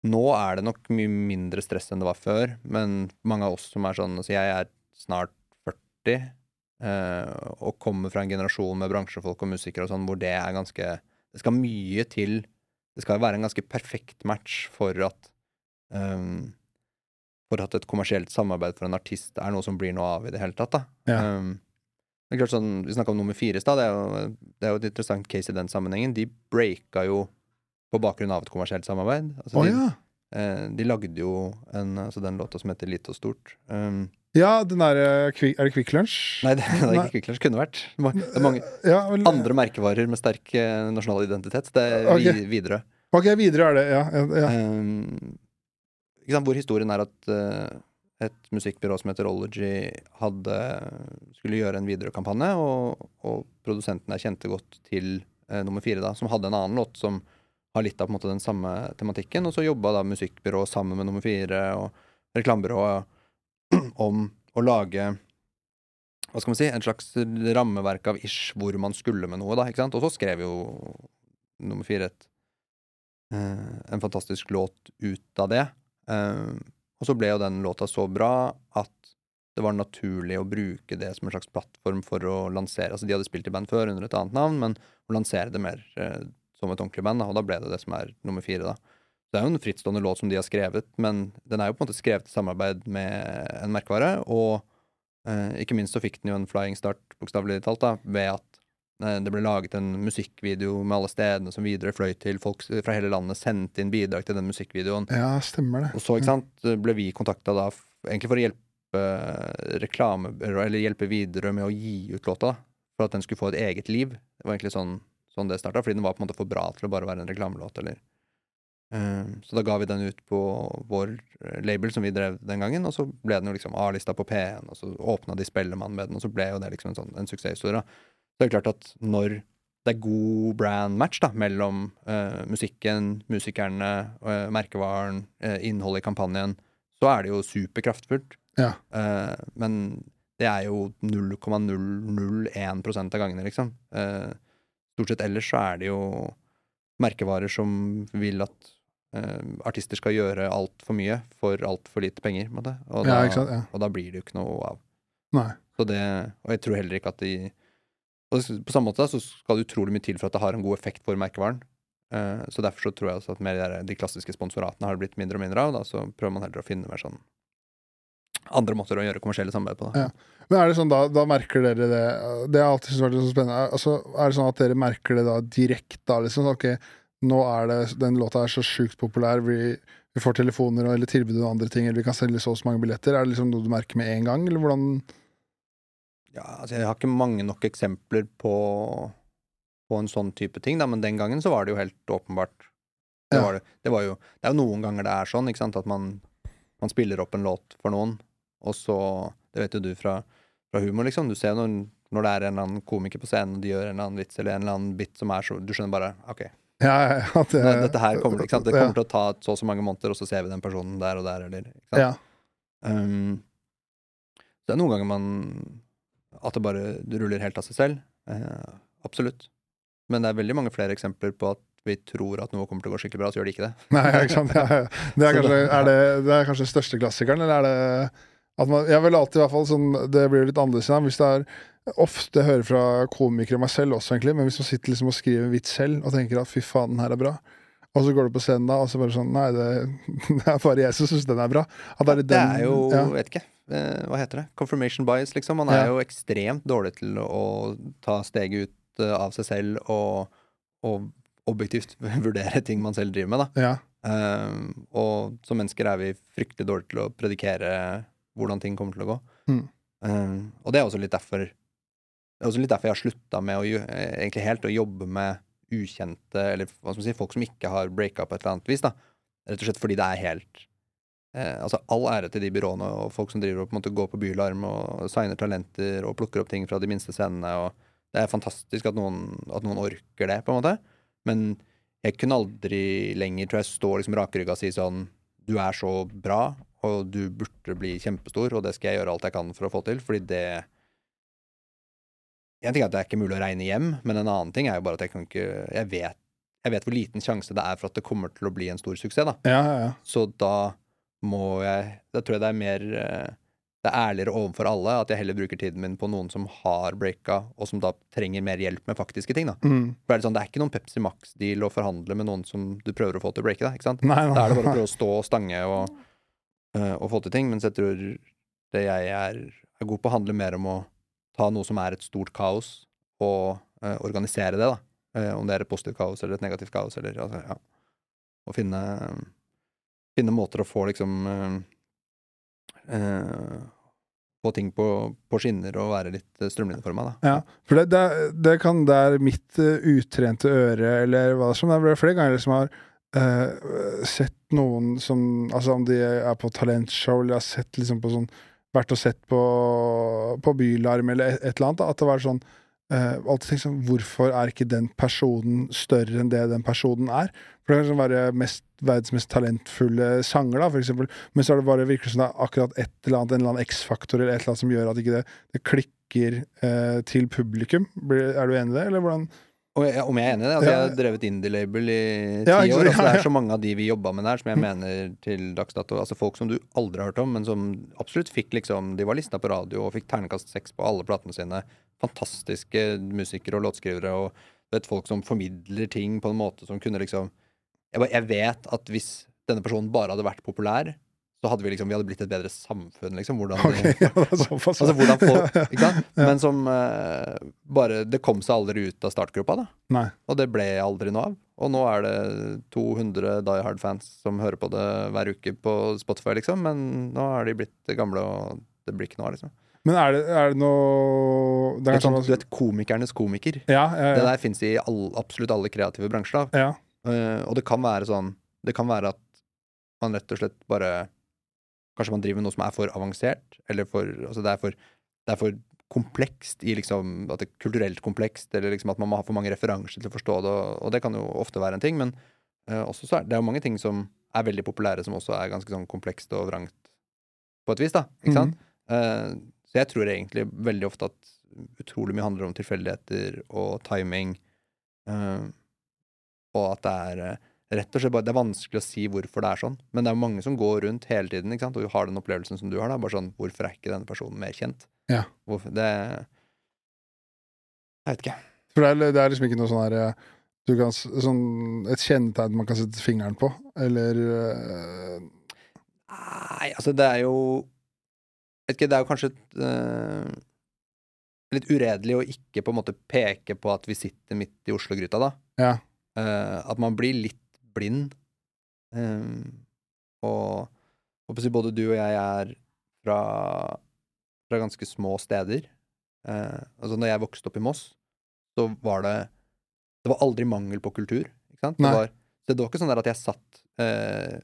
Nå er det nok mye mindre stress enn det var før, men mange av oss som er sånn Altså, jeg er snart 40 eh, og kommer fra en generasjon med bransjefolk og musikere og sånn, hvor det er ganske Det skal mye til Det skal være en ganske perfekt match for at um, for at et kommersielt samarbeid for en artist er noe som blir noe av i det hele tatt. da. Ja. Um, det er klart sånn, Vi snakka om nummer fire i stad. Det, er jo- det er jo et interessant case i den sammenhengen. De breaka jo på bakgrunn av et kommersielt samarbeid. Altså, oh, de, ja. eh, de lagde jo en, altså den låta som heter Lite og stort. Um, Ja, den der, Er det Kvikk Lunsj? nei, det, det er ikke Kvikk Lunsj. Kunne vært. Det er mange Ja, vel, andre merkevarer med sterk eh, nasjonal identitet. Det er okay. Widerøe. Ok, videre er det. Ja. ja. Um, ikke sant, hvor historien er at uh, et musikkbyrå som heter Ology hadde, skulle gjøre en Widerøe-kampanje, og, og produsenten jeg kjente godt til uh, nummer fire, da, som hadde en annen låt som har litt av på en måte, den samme tematikken. Og så jobba da musikkbyrået sammen med nummer fire og reklamebyrået om å lage hva skal man si, en slags rammeverk av ish hvor man skulle med noe. da, ikke sant? Og så skrev jo nummer fire et, eh, en fantastisk låt ut av det. Eh, og så ble jo den låta så bra at det var naturlig å bruke det som en slags plattform for å lansere Altså, de hadde spilt i band før under et annet navn, men å lansere det mer eh, som et ordentlig band, da, og da ble det det som er nummer fire, da. Det er jo en frittstående låt som de har skrevet, men den er jo på en måte skrevet i samarbeid med en merkevare, og eh, ikke minst så fikk den jo en flying start, bokstavelig talt, da, ved at eh, det ble laget en musikkvideo med alle stedene som videre fløy til. Folk fra hele landet sendte inn bidrag til den musikkvideoen. ja, stemmer det. Og så ikke sant, ble vi kontakta da egentlig for å hjelpe reklame, eller hjelpe videre med å gi ut låta. For at den skulle få et eget liv. Det var egentlig sånn, sånn det starta, fordi den var på en måte for bra til å bare være en reklamelåt. eller Eh, Så da ga vi den ut på vår eh, label som vi drev den gangen, og så ble den jo liksom A-lista på P1, og så åpna de Spellemann med den, og så ble jo det liksom en sånn en suksesshistorie. Så det er klart at når det er god brand match da, mellom uh, musikken, musikerne, uh, merkevaren, uh, innholdet i kampanjen, så er det jo superkraftfullt. Ja. Men det er jo 0,001 av gangene, liksom. Stort sett ellers så er det jo merkevarer som vil at artister skal gjøre altfor mye for altfor lite penger. Og, Ja, da, ikke sant, ja. og da blir det jo ikke noe av. Nei. Så det, og jeg tror heller ikke at de og På samme måte så skal det utrolig mye til for at det har en god effekt for merkevaren. Uh, så derfor så tror jeg også at mer de, der, de klassiske sponsoratene har det blitt mindre og mindre av. Da, så prøver man heller å finne mer sånn andre måter å gjøre kommersielle samarbeid på. Da. Ja. Men er det sånn da, da merker dere det Det har alltid vært så spennende. Altså, er det sånn at dere merker det da direkte? Da, liksom, ok, nå er det den låta er så sjukt populær, vi, vi får telefoner eller tilbud og andre ting, eller vi kan selge så og så mange billetter. Er det liksom noe du merker med en gang, eller hvordan Ja, altså jeg har ikke mange nok eksempler på, på en sånn type ting, da, men den gangen så var det jo helt åpenbart. Det, Ja. var det, det, var jo, det er jo noen ganger det er sånn, ikke sant, at man, man spiller opp en låt for noen, og så Det vet jo du fra, fra humor, liksom. Du ser når, når det er en eller annen komiker på scenen, og de gjør en eller annen vits eller en eller annen bit som er så Du skjønner bare OK, Ja, ja, det, dette her kommer? Det ja. til å ta så og så mange måneder, og så ser vi den personen der og der, eller? Ja. Um, det er noen ganger man At det bare ruller helt av seg selv. Uh, absolutt. Men det er veldig mange flere eksempler på at vi tror at noe kommer til å gå skikkelig bra, så gjør det ikke det. Nei, ikke sant. Ja. Det, er kanskje, er det, det er kanskje den største klassikeren, eller er det At man, jeg vil alltid i hvert fall sånn Det blir litt annerledes igjen. Hvis det er Ofte hører fra komikere, meg selv også, egentlig, men hvis man sitter liksom og skriver en vits selv og tenker at fy faen, den her er bra, og så går du på scenen da, og så bare sånn Nei, det, det er bare jeg som syns den er bra. Det, er, det er jo, ja. vet ikke, eh, hva heter det? Confirmation bias, liksom. Man er ja. jo ekstremt dårlig til å ta steget ut eh, av seg selv og, og objektivt vurdere ting man selv driver med, da. Ja. Um, og som mennesker er vi fryktelig dårlige til å predikere hvordan ting kommer til å gå. Mm. Um, og det er også litt derfor det er også litt derfor jeg har slutta med å, egentlig helt å jobbe med ukjente, eller hva skal man si, folk som ikke har breaka på et eller annet vis. da. Rett og slett fordi det er helt eh, Altså all ære til de byråene og folk som driver og på en måte går på bylarm og signer talenter og plukker opp ting fra de minste scenene. og Det er fantastisk at noen, at noen orker det, på en måte. Men jeg kunne aldri lenger tror jeg, stå liksom rakrygga og si sånn Du er så bra, og du burde bli kjempestor, og det skal jeg gjøre alt jeg kan for å få til, fordi det en ting er at det er ikke mulig å regne hjem, men en annen ting er jo bare at jeg kan ikke Jeg vet, jeg vet hvor liten sjanse det er for at det kommer til å bli en stor suksess, da. Ja, ja, ja. Så da må jeg Da tror jeg det er mer eh, Det er ærligere overfor alle at jeg heller bruker tiden min på noen som har breaka, og som da trenger mer hjelp med faktiske ting, da. Mm. For er det, sånn, det er ikke noen Pepsi Max-deal å forhandle med noen som du prøver å få til å breake, da. Ikke sant? Nei, nei. Da er det bare å prøve å stå og stange og, uh, og få til ting. Mens jeg tror det jeg er, er god på, handler mer om å ta noe som er et stort kaos, og uh, organisere det, da. Uh, om det er et positivt kaos eller et negativt kaos, eller altså, ja. Og finne, finne måter å få liksom uh, Få ting på, på, skinner og være litt strømlinjeforma, da. Ja, for det, det, det kan Det er mitt utrente øre, eller hva som det er flere ganger som har sett noen som Altså om de er på talentshow, eller har sett liksom på sånn vært og sett på, på Bylarm eller et, et, eller annet, at det var sånn Uh, alltid tenkt sånn, Hvorfor er ikke den personen større enn det den personen er? For Det kan liksom være mest, verdens mest talentfulle sanger, da, for eksempel. Men så er det bare virkelig som det er akkurat et eller annet, en eller annen X-faktor eller et eller annet som gjør at ikke det, det klikker uh, til publikum. Er du enig i det, eller hvordan? Om jeg, om jeg er enig i det? Altså. Jeg har drevet indie-label i ti ja, år. Altså, det er så mange av de vi jobba med der, som jeg mener til dags dato Altså folk som du aldri har hørt om, men som absolutt fikk liksom De var lista på radio og fikk ternekast seks på alle platene sine. Fantastiske musikere og låtskrivere og vet, folk som formidler ting på en måte som kunne liksom jeg, jeg vet at hvis denne personen bare hadde vært populær, så hadde vi liksom, vi hadde blitt et bedre samfunn, liksom. Hvordan, okay, ja, altså, hvordan folk, ikke sant? Men som uh, bare Det kom seg aldri ut av startgruppa, da. Nei. Og det ble aldri noe av. Og nå er det 200 Die Hard-fans som hører på det hver uke på Spotify, liksom. Men nå er de blitt gamle, og det blir ikke noe av, liksom. Men er det, er det noe det er sånn, Du vet, komikernes komiker. Ja, ja, det der fins i all, absolutt alle kreative bransjer. Da. Uh, og det kan være sånn Det kan være at man rett og slett bare Kanskje man driver med noe som er for avansert, eller for Altså det er for, det er for komplekst i liksom At det er kulturelt komplekst, eller liksom at man må ha for mange referanser til å forstå det, og, det kan jo ofte være en ting, men uh, også så er det er jo mange ting som er veldig populære, som også er ganske sånn komplekst og vrangt på et vis, da. Ikke sant? Mm. Uh, så jeg tror egentlig veldig ofte at utrolig mye handler om tilfeldigheter og timing, uh, og at det er rett og slett bare, Det er vanskelig å si hvorfor det er sånn, men det er mange som går rundt hele tiden ikke sant? og har den opplevelsen som du har. da, bare sånn, Hvorfor er ikke denne personen mer kjent? Ja. Hvorfor, det Jeg vet ikke. For det er, det er liksom ikke noe sånn her du kan, sånn, Et kjennetegn man kan sette fingeren på, eller uh... Nei, altså det er jo vet ikke, Det er jo kanskje et, uh, litt uredelig å ikke på en måte peke på at vi sitter midt i Oslo-gryta, da. Ja. Uh, at man blir litt blind. Um, og, og både du og jeg er fra, fra ganske små steder. Uh, altså når jeg vokste opp i Moss, så var det Det var aldri mangel på kultur. Ikke sant? Det var, det var ikke sånn der at jeg satt uh,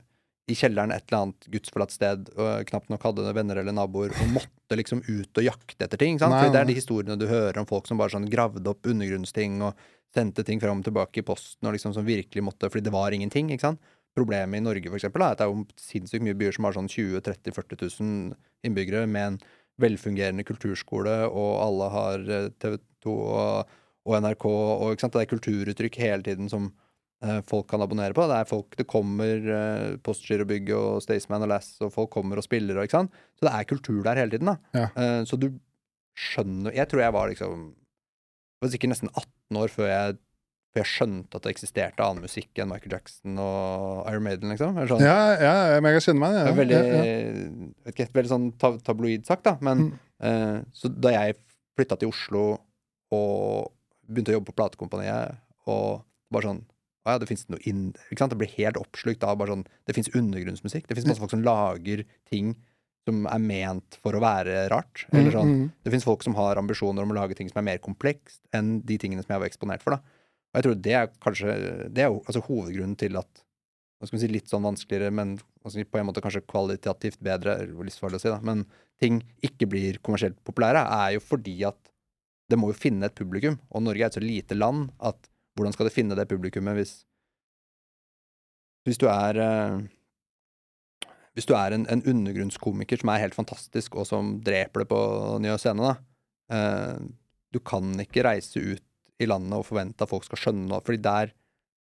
i kjelleren et eller annet gudsforlatt sted og knapt nok hadde venner eller naboer og måtte liksom ut og jakte etter ting. Sant? Nei, For det er de historiene du hører om folk som bare sånn gravde opp undergrunnsting og sendte ting fram og tilbake i posten, og liksom som virkelig måtte Fordi det var ingenting, ikke sant. Problemet i Norge, for eksempel, er at det er jo sinnssykt mye byer som har sånn 20 30 40 000 innbyggere, med en velfungerende kulturskole, og alle har eh, TV 2 og, og NRK, og ikke sant? det er kulturuttrykk hele tiden som folk kan abonnere på. Det er folk, det kommer uh, Postgirobygget og Staysman og Lass, og folk kommer og spiller og ikke sant. Så det er kultur der hele tiden, da. Ja. Eh, så du skjønner Jeg tror jeg var liksom Jeg var sikkert nesten 18 år før jeg, før jeg skjønte at det eksisterte annen musikk enn Michael Jackson og Iron Maiden, liksom. Sånn. Ja, ja, ja, men jeg kan kjenne meg er veldig, Ja, ja. veldig sånn ta tabloid sagt, da. Men Mm. eh, så da jeg flytta til Oslo og begynte å jobbe på platekompaniet, og bare sånn ja, det fins noe inn... Det blir helt oppslukt av bare sånn Det fins undergrunnsmusikk. Det fins masse folk som lager ting som er ment for å være rart. Eller sånn. Mm, mm. Det fins folk som har ambisjoner om å lage ting som er mer komplekst enn de tingene som jeg var eksponert for. da. Og jeg tror det er kanskje Det er jo altså hovedgrunnen til at hva skal vi si, litt sånn vanskeligere, men si, på en måte kanskje kvalitativt bedre, eller livsfarlig å si, da, men ting ikke blir kommersielt populære, er jo fordi at det må jo finne et publikum. Og Norge er et så lite land at hvordan skal du finne det publikummet hvis Hvis du er eh, Hvis du er en, en undergrunnskomiker som er helt fantastisk, og som dreper det på Nye Scene, da eh, Du kan ikke reise ut i landet og forvente at folk skal skjønne fordi der,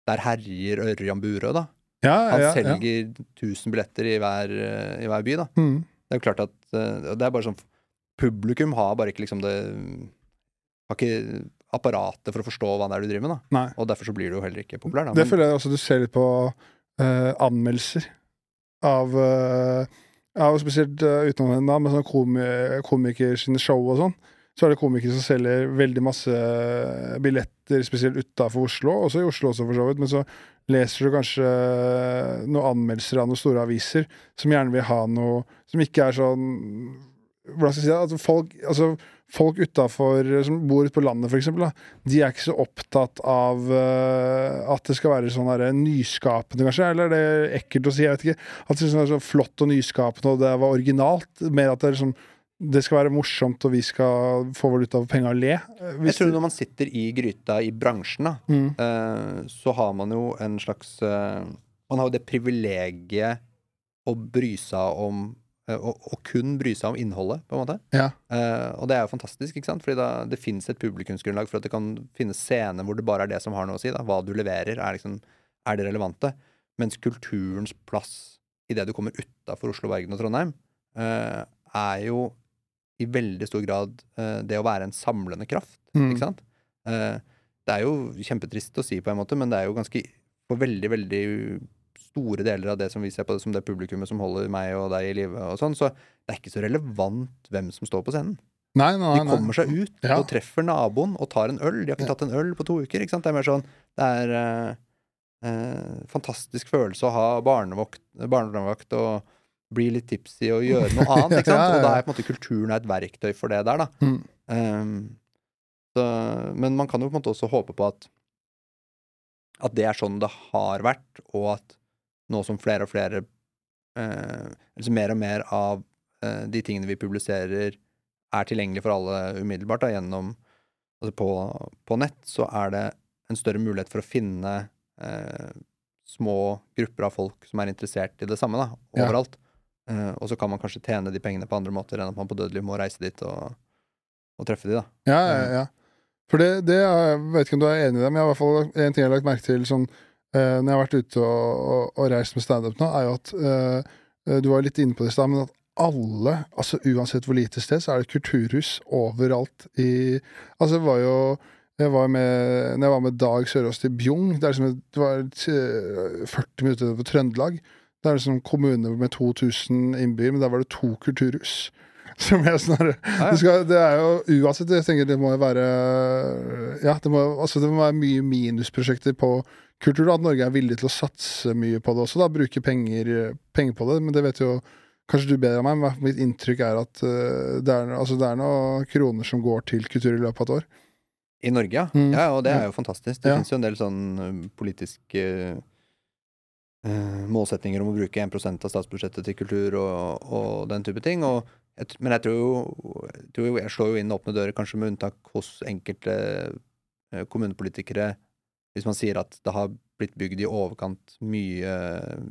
der herjer Ørjan Burøe, da. Ja, Han ja, ja. selger 1000 billetter i hver, eh, i hver by, da. Mm. Det er jo klart at Det er bare sånn Publikum har bare ikke liksom det Har ikke apparatet for å forstå hva det er du driver med, da. Nei. Og derfor så blir du jo heller ikke populær, da. Det Men, føler jeg også du ser litt på uh, anmeldelser av uh, av spesielt uh, utenom da, med sånne komi komikers show og sånn. Så er det komikere som selger veldig masse billetter, spesielt utafor Oslo, også i Oslo også, for så vidt. Men så leser du kanskje noen anmeldelser av noen store aviser som gjerne vil ha noe Som ikke er sånn Hvordan skal jeg si det? Altså folk, altså folk utafor som bor ute på landet, eksempel, de er ikke så opptatt av uh, at det skal være sånn der nyskapende, kanskje. Eller er det ekkelt å si? Jeg vet ikke. At det er så flott og nyskapende, og det var originalt. Mer at det, er liksom, det skal være morsomt, og vi skal få valuta for penga og le. Hvis jeg tror når man sitter i gryta i bransjen, da, Mm. uh, så har man jo en slags uh, Man har jo det privilegiet å bry seg om eh, å, å kun bry seg om innholdet, på en måte. Ja. Uh, og det er jo fantastisk, ikke sant? Fordi da, det finnes et publikumsgrunnlag for at det kan finnes scener hvor det bare er det som har noe å si. Da. Hva du leverer, er, liksom, er det relevante. Mens kulturens plass idet du kommer utafor Oslo, Bergen og Trondheim, uh, er jo i veldig stor grad uh, det å være en samlende kraft, Mm. ikke sant? Det er jo kjempetrist å si på en måte, men det er jo ganske For veldig, veldig store deler av det som vi ser på det som det publikummet som holder meg og deg i live sånn, så det er ikke så relevant hvem som står på scenen. Nei, nei, De kommer seg ut Ja. og treffer naboen og tar en øl. De har ikke tatt en øl på to uker. ikke sant? Det er mer sånn Det er eh, eh, fantastisk følelse å ha barnevakt, barnevakt og bli litt tipsy og gjøre noe annet. ikke sant? Ja, ja. Og da er på en måte kulturen et verktøy for det der, da. Mm. Um, så, men man kan jo på en måte også håpe på at at det er sånn det har vært, og at nå som flere og flere eh, Altså mer og mer av eh, de tingene vi publiserer, er tilgjengelig for alle umiddelbart da, gjennom Altså på, på nett, så er det en større mulighet for å finne eh, små grupper av folk som er interessert i det samme, da, Ja. overalt. Eh, og så kan man kanskje tjene de pengene på andre måter enn at man på dødelig må reise dit og, og treffe de, da. Ja, ja, ja. For det, det er, jeg vet ikke om du er enig i det, men jeg har i hvert fall en ting jeg har lagt merke til sånn, eh, når jeg har vært ute og, og, og reist med standup nå, er jo at eh, Du var litt inne på det i stad, men at alle, altså uansett hvor lite sted, så er det kulturhus overalt i Altså, det var jo jeg var med, når jeg var med Dag Sørås til Bjugn, det, liksom, det var eh, 40 minutter på Trøndelag. Det er liksom kommune med 2000 innbyggere, men der var det to kulturhus. Som jeg snarere Ja, ja. det, det er jo uansett, jeg tenker det må jo være Ja, det må, altså det må være mye minusprosjekter på kultur. du at Norge er villig til å satse mye på det også, da, bruke penger, penger på det. Men det vet jo kanskje du bedre enn meg, men mitt inntrykk er at eh, det, er, altså, det er noen kroner som går til kultur i løpet av et år. I Norge, ja. Mm. Ja, og det er jo fantastisk. Det Ja. finnes jo en del sånn politiske uh, målsetninger om å bruke 1% av statsbudsjettet til kultur og, og den type ting. Og jeg, men jeg tror, jo, jeg tror jo jeg slår jo inn åpne dører, kanskje med unntak hos enkelte uh, kommunepolitikere, hvis man sier at det har blitt bygd i overkant mye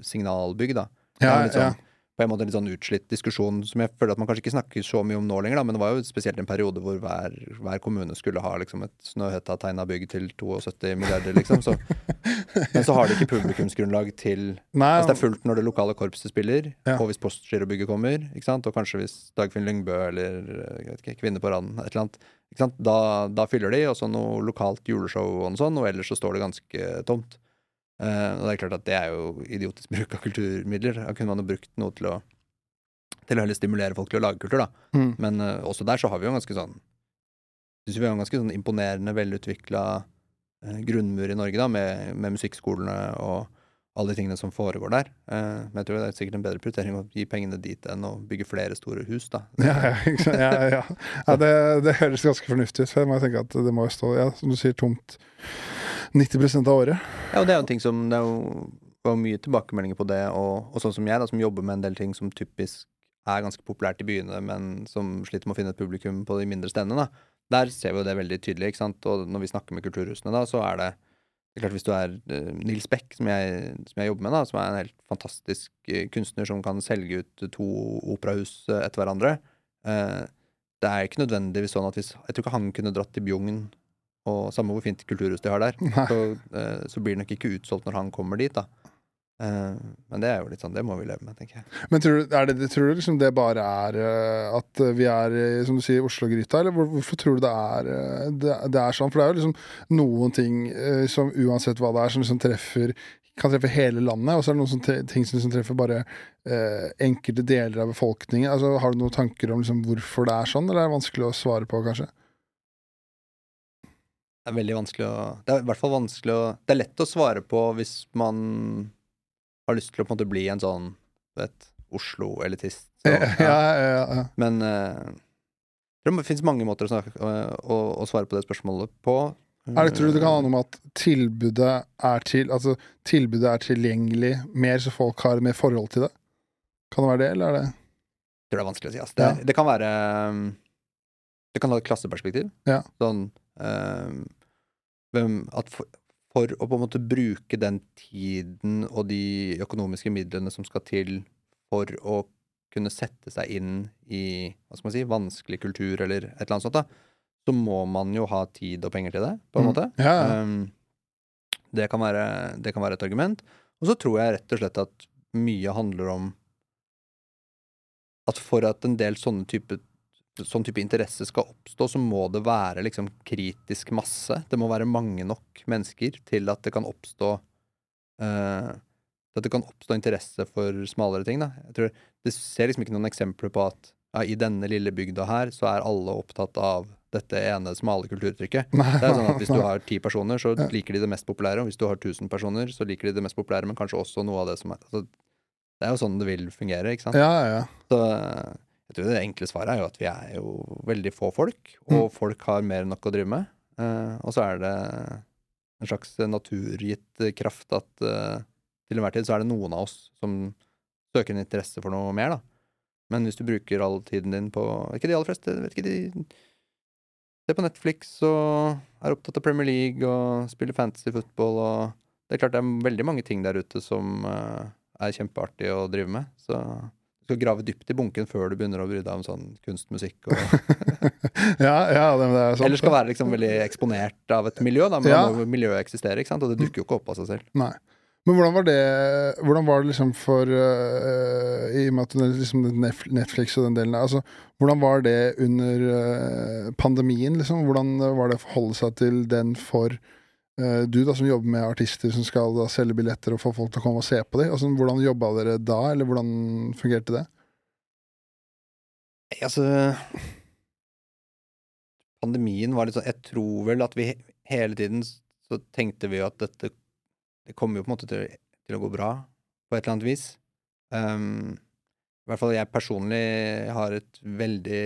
signalbygg, da. Ja, sånn, ja. På en måte en litt sånn utslitt diskusjon som jeg føler at man kanskje ikke snakker så mye om nå lenger, da, men det var jo spesielt en periode hvor hver, hver kommune skulle ha liksom et Snøhetta-tegna bygg til 72 milliarder, liksom. Så, men så har de ikke publikumsgrunnlag til Nei, Altså det er fullt når det lokale korpset spiller, Ja. og hvis Postgirobygget kommer, ikke sant? og kanskje hvis Dagfinn Lyngbø eller ikke, Kvinne på randen, et eller annet, ikke sant? Da, da fyller de, og så noe lokalt juleshow og noe sånt, og ellers så står det ganske tomt. Eh, og det er klart at det er jo idiotisk bruk av kulturmidler. Da kunne man jo brukt noe til å til å heller stimulere folk til å lage kultur, da. Mm. Men uh, også der så har vi jo en ganske sånn Syns vi har en ganske sånn imponerende, velutvikla uh, grunnmur i Norge, da, med, med musikkskolene og alle de tingene som foregår der. Eh, men jeg tror det er sikkert en bedre prioritering å gi pengene dit enn å bygge flere store hus, da. Ja, ja, ja, ja. det, det høres ganske fornuftig ut. For jeg må tenke at det må jo stå, ja, som du sier, tomt 90 av året. Ja, og det er jo en ting som Det er jo, var mye tilbakemeldinger på det, og, og sånn som jeg, da, som jobber med en del ting som typisk er ganske populært i byene, men som sliter med å finne et publikum på de mindre stedene, da. Der ser vi jo det veldig tydelig, ikke sant. Og når vi snakker med kulturhusene, da, så er det klart Hvis du er uh, Nils Beck, som jeg, som jeg jobber med, da, som er en helt fantastisk uh, kunstner som kan selge ut to operahus uh, etter hverandre eh, Det er ikke nødvendigvis sånn at hvis Jeg tror ikke han kunne dratt til Bjugn, og samme hvor fint kulturhus de har der, så, eh, så blir det nok ikke utsolgt når han kommer dit, da. Eh, men det er jo litt sånn, det må vi leve med, tenker jeg. Men tror du, er det, tror du liksom det bare er eh, at vi er som du sier, Oslo-gryta, eller hvorfor tror du det er, eh, det, er sånn? For det er jo liksom noen ting eh, som uansett hva det er, som liksom treffer kan treffe hele landet, og så er det noen som ting som liksom treffer bare eh, enkelte deler av befolkningen. Altså, har du noen tanker om liksom hvorfor det er sånn, eller er det vanskelig å svare på, kanskje? Det er veldig vanskelig å Det er i hvert fall vanskelig å Det er lett å svare på hvis man har lyst til å på en måte bli en sånn, vet, Oslo-elitist. Så, Ja, ja, ja, ja. Men uh, det finnes mange måter å, snakke, å, å, å svare på det spørsmålet på. Er det, tror du det kan handle om at tilbudet er, til, altså, tilbudet er tilgjengelig mer, så folk har mer forhold til det? Kan det være det, eller er det Jeg tror det er vanskelig å si. Altså. Det, Ja. det kan være um, Det kan ha et klasseperspektiv. Ja. Sånn um, At for, for å på en måte bruke den tiden og de økonomiske midlene som skal til for å kunne sette seg inn i hva skal man si, vanskelig kultur eller et eller annet sånt, da, så må man jo ha tid og penger til det, på en Mm. måte. Ja, ja. Um, det, kan være, det kan være et argument. Og så tror jeg rett og slett at mye handler om at for at en del sånne type, sånn type interesse skal oppstå, så må det være liksom kritisk masse. Det må være mange nok mennesker til at det kan oppstå uh, at det kan oppstå interesse for smalere ting. Da. Jeg tror, det ser liksom ikke noen eksempler på at ja, i denne lille bygda her så er alle opptatt av dette ene smale kulturuttrykket. Det er sånn at Hvis du har ti personer, så liker de det mest populære. Og hvis du har 1000 personer, så liker de det mest populære, men kanskje også noe av det som er altså, Det er jo sånn det vil fungere, ikke sant? Ja, ja, ja. Så eh, det enkle svaret er jo at vi er jo veldig få folk, og folk har mer enn nok å drive med. Uh, og så er det en slags naturgitt kraft at uh, til enhver tid så er det noen av oss som søker en interesse for noe mer, da. Men hvis du bruker all tiden din på Ikke de aller fleste, vet ikke de ser på Netflix og er opptatt av Premier League og spiller fantasy football og Det er klart det er veldig mange ting der ute som uh, er kjempeartig å drive med. Så skal grave dypt i bunken før du begynner å bry deg om sånn kunstmusikk. Og, ja, ja det, det er sant. eller skal være liksom veldig eksponert av et miljø, da. Men Ja. da må miljøet eksistere, ikke sant. Og det dukker jo ikke opp av seg selv. Nei. Men hvordan var det Hvordan var det liksom for uh, I og med at liksom Netflix og den delen der altså, Hvordan var det under uh, pandemien, liksom? Hvordan var det å forholde seg til den for du, da, som jobber med artister som skal da selge billetter og få folk til å komme og se på dem? Altså, hvordan jobba dere da, eller hvordan fungerte det? Altså Pandemien var litt sånn Jeg tror vel at vi hele tiden så tenkte vi jo at dette Det kommer jo på en måte til, til å gå bra på et eller annet vis. Um, I hvert fall jeg personlig har et veldig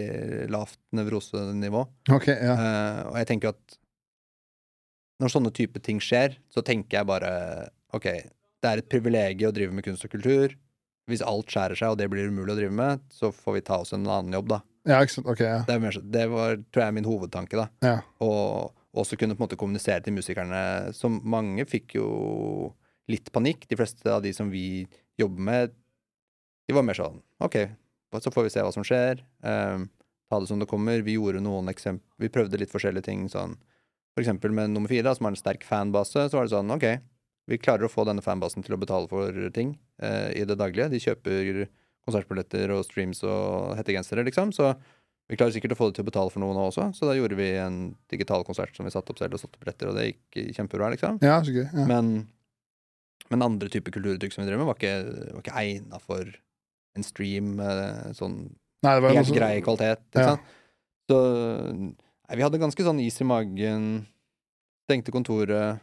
lavt nevrosenivå. Okay, ja. uh, og jeg tenker jo at når sånne type ting skjer, så tenker jeg bare OK, det er et privilegium å drive med kunst og kultur. Hvis alt skjærer seg, og det blir umulig å drive med, så får vi ta oss en annen jobb, da. Ja, ikke sant. Ok, ja. Det, er mer, det var, tror jeg, min hovedtanke, da. ja. Og også kunne på en måte kommunisere til musikerne, som mange fikk jo litt panikk. De fleste av de som vi jobber med, de var mer sånn OK, så får vi se hva som skjer. Um, ta det som det kommer. Vi gjorde noen eksempler Vi prøvde litt forskjellige ting. sånn For eksempel med nummer fire, da, som har en sterk fanbase, så var det sånn OK, vi klarer å få denne fanbasen til å betale for ting eh, i det daglige. De kjøper konsertbilletter og streams og hettegensere, liksom. Så vi klarer sikkert å få det til å betale for noe nå også, så da gjorde vi en digital konsert som vi satte opp selv og solgte billetter, og det gikk kjempebra, liksom. Ja, så gøy, ja. Men, men andre typer kulturuttrykk som vi drev med, var ikke, var ikke egna for en stream med sånn Nei, det var helt grei kvalitet. Ikke Ja. sant? Så vi hadde ganske sånn is i magen. Stengte kontoret.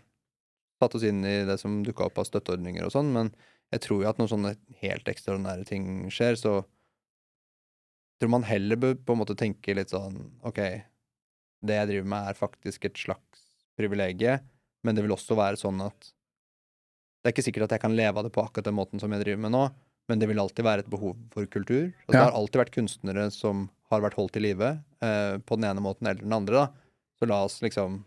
Satte oss inn i det som dukka opp av støtteordninger og sånn, men jeg tror jo at når sånne helt ekstraordinære ting skjer, så tror man heller bør på en måte tenke litt sånn OK, det jeg driver med, er faktisk et slags privilegie, men det vil også være sånn at det er ikke sikkert at jeg kan leve av det på akkurat den måten som jeg driver med nå, men det vil alltid være et behov for kultur. Og det har alltid vært kunstnere som har vært holdt i live eh, på den ene måten eller den andre, da. Så la oss liksom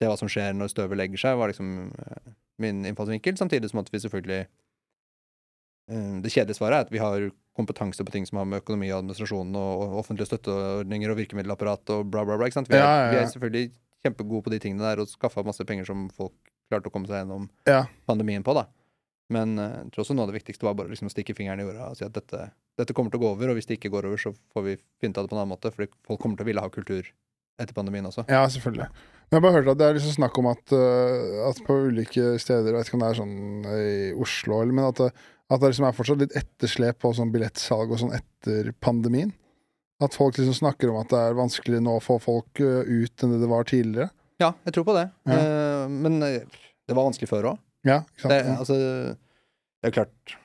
se hva som skjer når støvet legger seg, var liksom eh, min innfallsvinkel. Samtidig som at vi selvfølgelig eh, Det kjedelige svaret er at vi har kompetanse på ting som har med økonomi og administrasjon og, og offentlige støtteordninger og virkemiddelapparat og bla, bla, bla. Ikke sant? Vi, er, Ja, ja, ja. vi er selvfølgelig kjempegode på de tingene der og skaffa masse penger som folk klarte å komme seg gjennom pandemien på, da. Men eh, jeg tror også noe av det viktigste var bare liksom å stikke fingeren i jorda og si at dette, dette kommer til å gå over, og hvis det ikke går over, så får vi finne ut av det på en annen måte, fordi folk kommer til å ville ha kultur etter pandemien også. Ja, selvfølgelig. Men jeg har bare hørt at det er liksom snakk om at, øh, at på ulike steder, jeg vet ikke om det er sånn i Oslo, eller, men at det, at det liksom er fortsatt litt etterslep på sånn billettsalg og sånn etter pandemien. At folk liksom snakker om at det er vanskelig nå å få folk ut enn det det var tidligere. Ja, jeg tror på det. Ja. Eh, men eh, det var vanskelig før òg. Ja, ikke sant? Det, altså, det er klart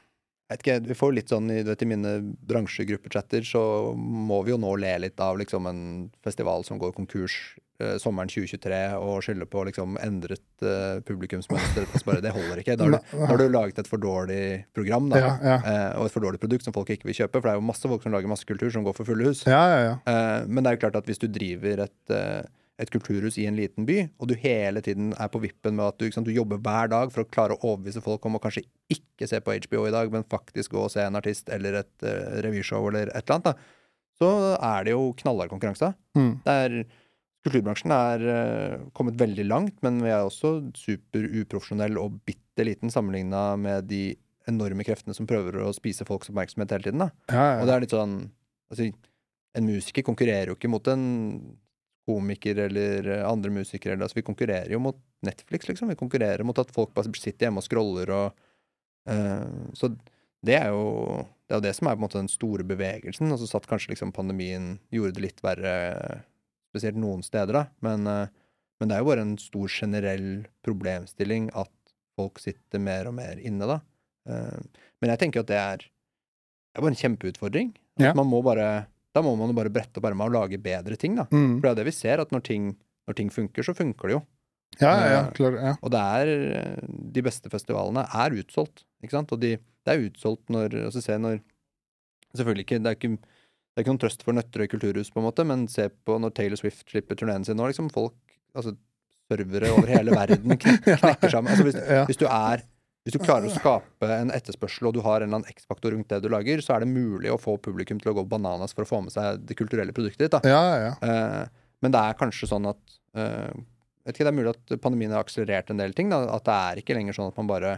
jeg vet ikke, Vi får litt sånn vet, i mine bransjegruppechatter, så må vi jo nå le litt av liksom en festival som går konkurs eh, sommeren 2023 og skylder på liksom endret eh, publikumsmønster. Så bare, det holder ikke. Da har, du, da har du laget et for dårlig program da, Ja, ja. eh, og et for dårlig produkt som folk ikke vil kjøpe. For det er jo masse folk som lager masse kultur som går for fulle hus. ja, ja, ja. Eh, men det er jo klart at hvis du driver et, eh, et kulturhus i en liten by, og du hele tiden er på vippen med at du, sant, du jobber hver dag for å klare å overbevise folk om å kanskje ikke se på HBO i dag, men faktisk gå og se en artist eller et uh, revyshow eller et eller annet, da, så er det jo knallhard konkurranse. Mm. Kulturbransjen er uh, kommet veldig langt, men vi er også super uprofesjonell og bitte liten sammenligna med de enorme kreftene som prøver å spise folks oppmerksomhet hele tiden. da. ja, Og det er litt sånn altså, En musiker konkurrerer jo ikke mot en komiker eller eh, andre musikere. eller, Altså, vi konkurrerer jo mot Netflix, liksom. Vi konkurrerer mot at folk bare sitter hjemme og scroller og uh, Så det er jo det er jo det som er på en måte den store bevegelsen. Og så satt kanskje liksom pandemien gjorde det litt verre, spesielt noen steder, da. Men, eh, men det er jo bare en stor generell problemstilling at folk sitter mer og mer inne, da. Men jeg tenker at det er, det er bare en kjempeutfordring. At Ja. man må bare, da må man jo bare brette opp ermene og lage bedre ting, da. Mm. For det er det vi ser, at når ting, når ting funker, så funker det jo. ja, ja, ja, Eh, klar, ja. Og det er eh, De beste festivalene er utsolgt, ikke sant? Og de, det er utsolgt når altså se når Selvfølgelig ikke det, ikke det er ikke noen trøst for Nøtterøy kulturhus, på en måte, men se på når Taylor Swift slipper turneen sin nå, liksom folk Altså servere over hele verden knek, knekker sammen. Altså, hvis, hvis du er hvis du klarer å skape en etterspørsel, og du har en eller annen X-faktor rundt det du lager, så er det mulig å få publikum til å gå bananas for å få med seg det kulturelle produktet ditt. Ja, ja. Eh, men det er kanskje sånn at eh, vet ikke, Det er mulig at pandemien har akselerert en del ting. Da, at det er ikke lenger sånn at man bare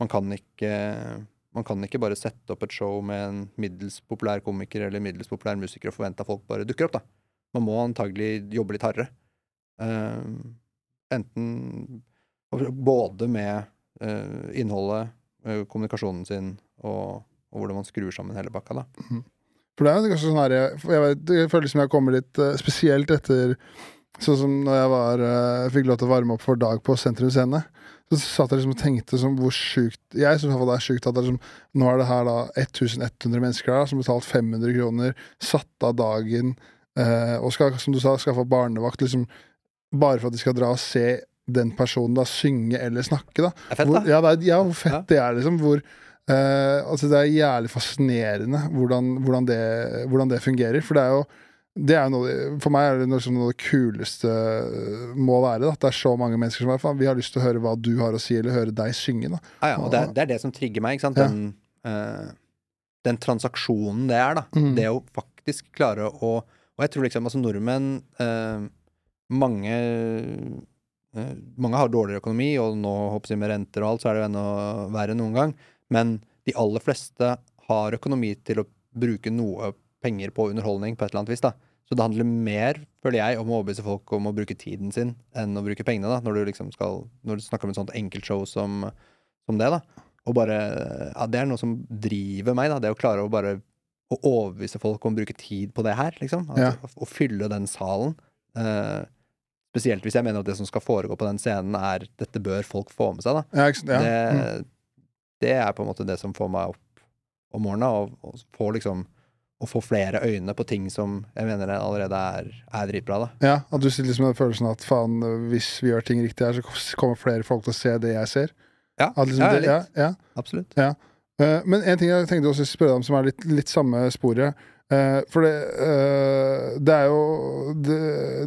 Man kan ikke man kan ikke bare sette opp et show med en middels populær komiker eller middels populær musiker og forvente at folk bare dukker opp. da. Man må antagelig jobbe litt hardere. Eh, enten både med innholdet, eh, kommunikasjonen sin og, og hvordan man skrur sammen hele bakka. da. For det er kanskje sånn her Jeg, jeg, vet, jeg føler som jeg kommer litt eh, Spesielt etter Sånn som når jeg var eh, fikk lov til å varme opp for Dag på Sentrum Scene. Så satt jeg liksom og tenkte som hvor sjukt Jeg syns det er sjukt at det liksom, nå er det her da 1100 mennesker da, som betalt 500 kroner, satt av dagen eh, og skal, som du sa, skaffa barnevakt liksom bare for at de skal dra og se den personen da synge eller snakke. da Det er fett, hvor, da. ja, det er, ja, hvor fett Ja. det er, liksom. Hvor, eh, altså det er jævlig fascinerende hvordan, hvordan, det, hvordan det fungerer. For det er jo det er noe, For meg er det noe, noe av det kuleste eh, må være. Da. At det er så mange mennesker som er faen, vi har lyst til å høre hva du har å si, eller høre deg synge. Da. Ah, ja, og det er, det er det som trigger meg. ikke sant? Den, eh, den transaksjonen det er, da. Mm. Det å faktisk klare å Og jeg tror liksom altså nordmenn uh, Mange Mange har dårligere økonomi, og nå håper jeg med renter og alt, så er det jo enda verre enn noen gang. Men de aller fleste har økonomi til å bruke noe penger på underholdning på et eller annet vis, da. Så det handler mer, føler jeg, om å overbevise folk om å bruke tiden sin enn å bruke pengene, da, når du liksom skal Når du snakker om et sånt enkeltshow som, som det, da. Og bare Ja, det er noe som driver meg, da. Det å klare å bare å overbevise folk om å bruke tid på det her, liksom. Ja. Altså, Å fylle den salen. Eh, spesielt hvis jeg mener at det som skal foregå på den scenen, er Dette bør folk få med seg, da. Ja? Ja. Mm. Det, det er på en måte det som får meg opp om morgenen, og, og får liksom å få flere øyne på ting som jeg mener allerede er, er dritbra, da. ja, at du sitter liksom med den følelsen at faen, hvis vi gjør ting riktig her, så kommer flere folk til å se det jeg ser. Ja, liksom ja, det, litt. ja, ja. Absolutt. Uh, Men en ting jeg tenkte også å spørre deg om, som er litt, litt samme sporet. Eh, for det, eh, det er jo det,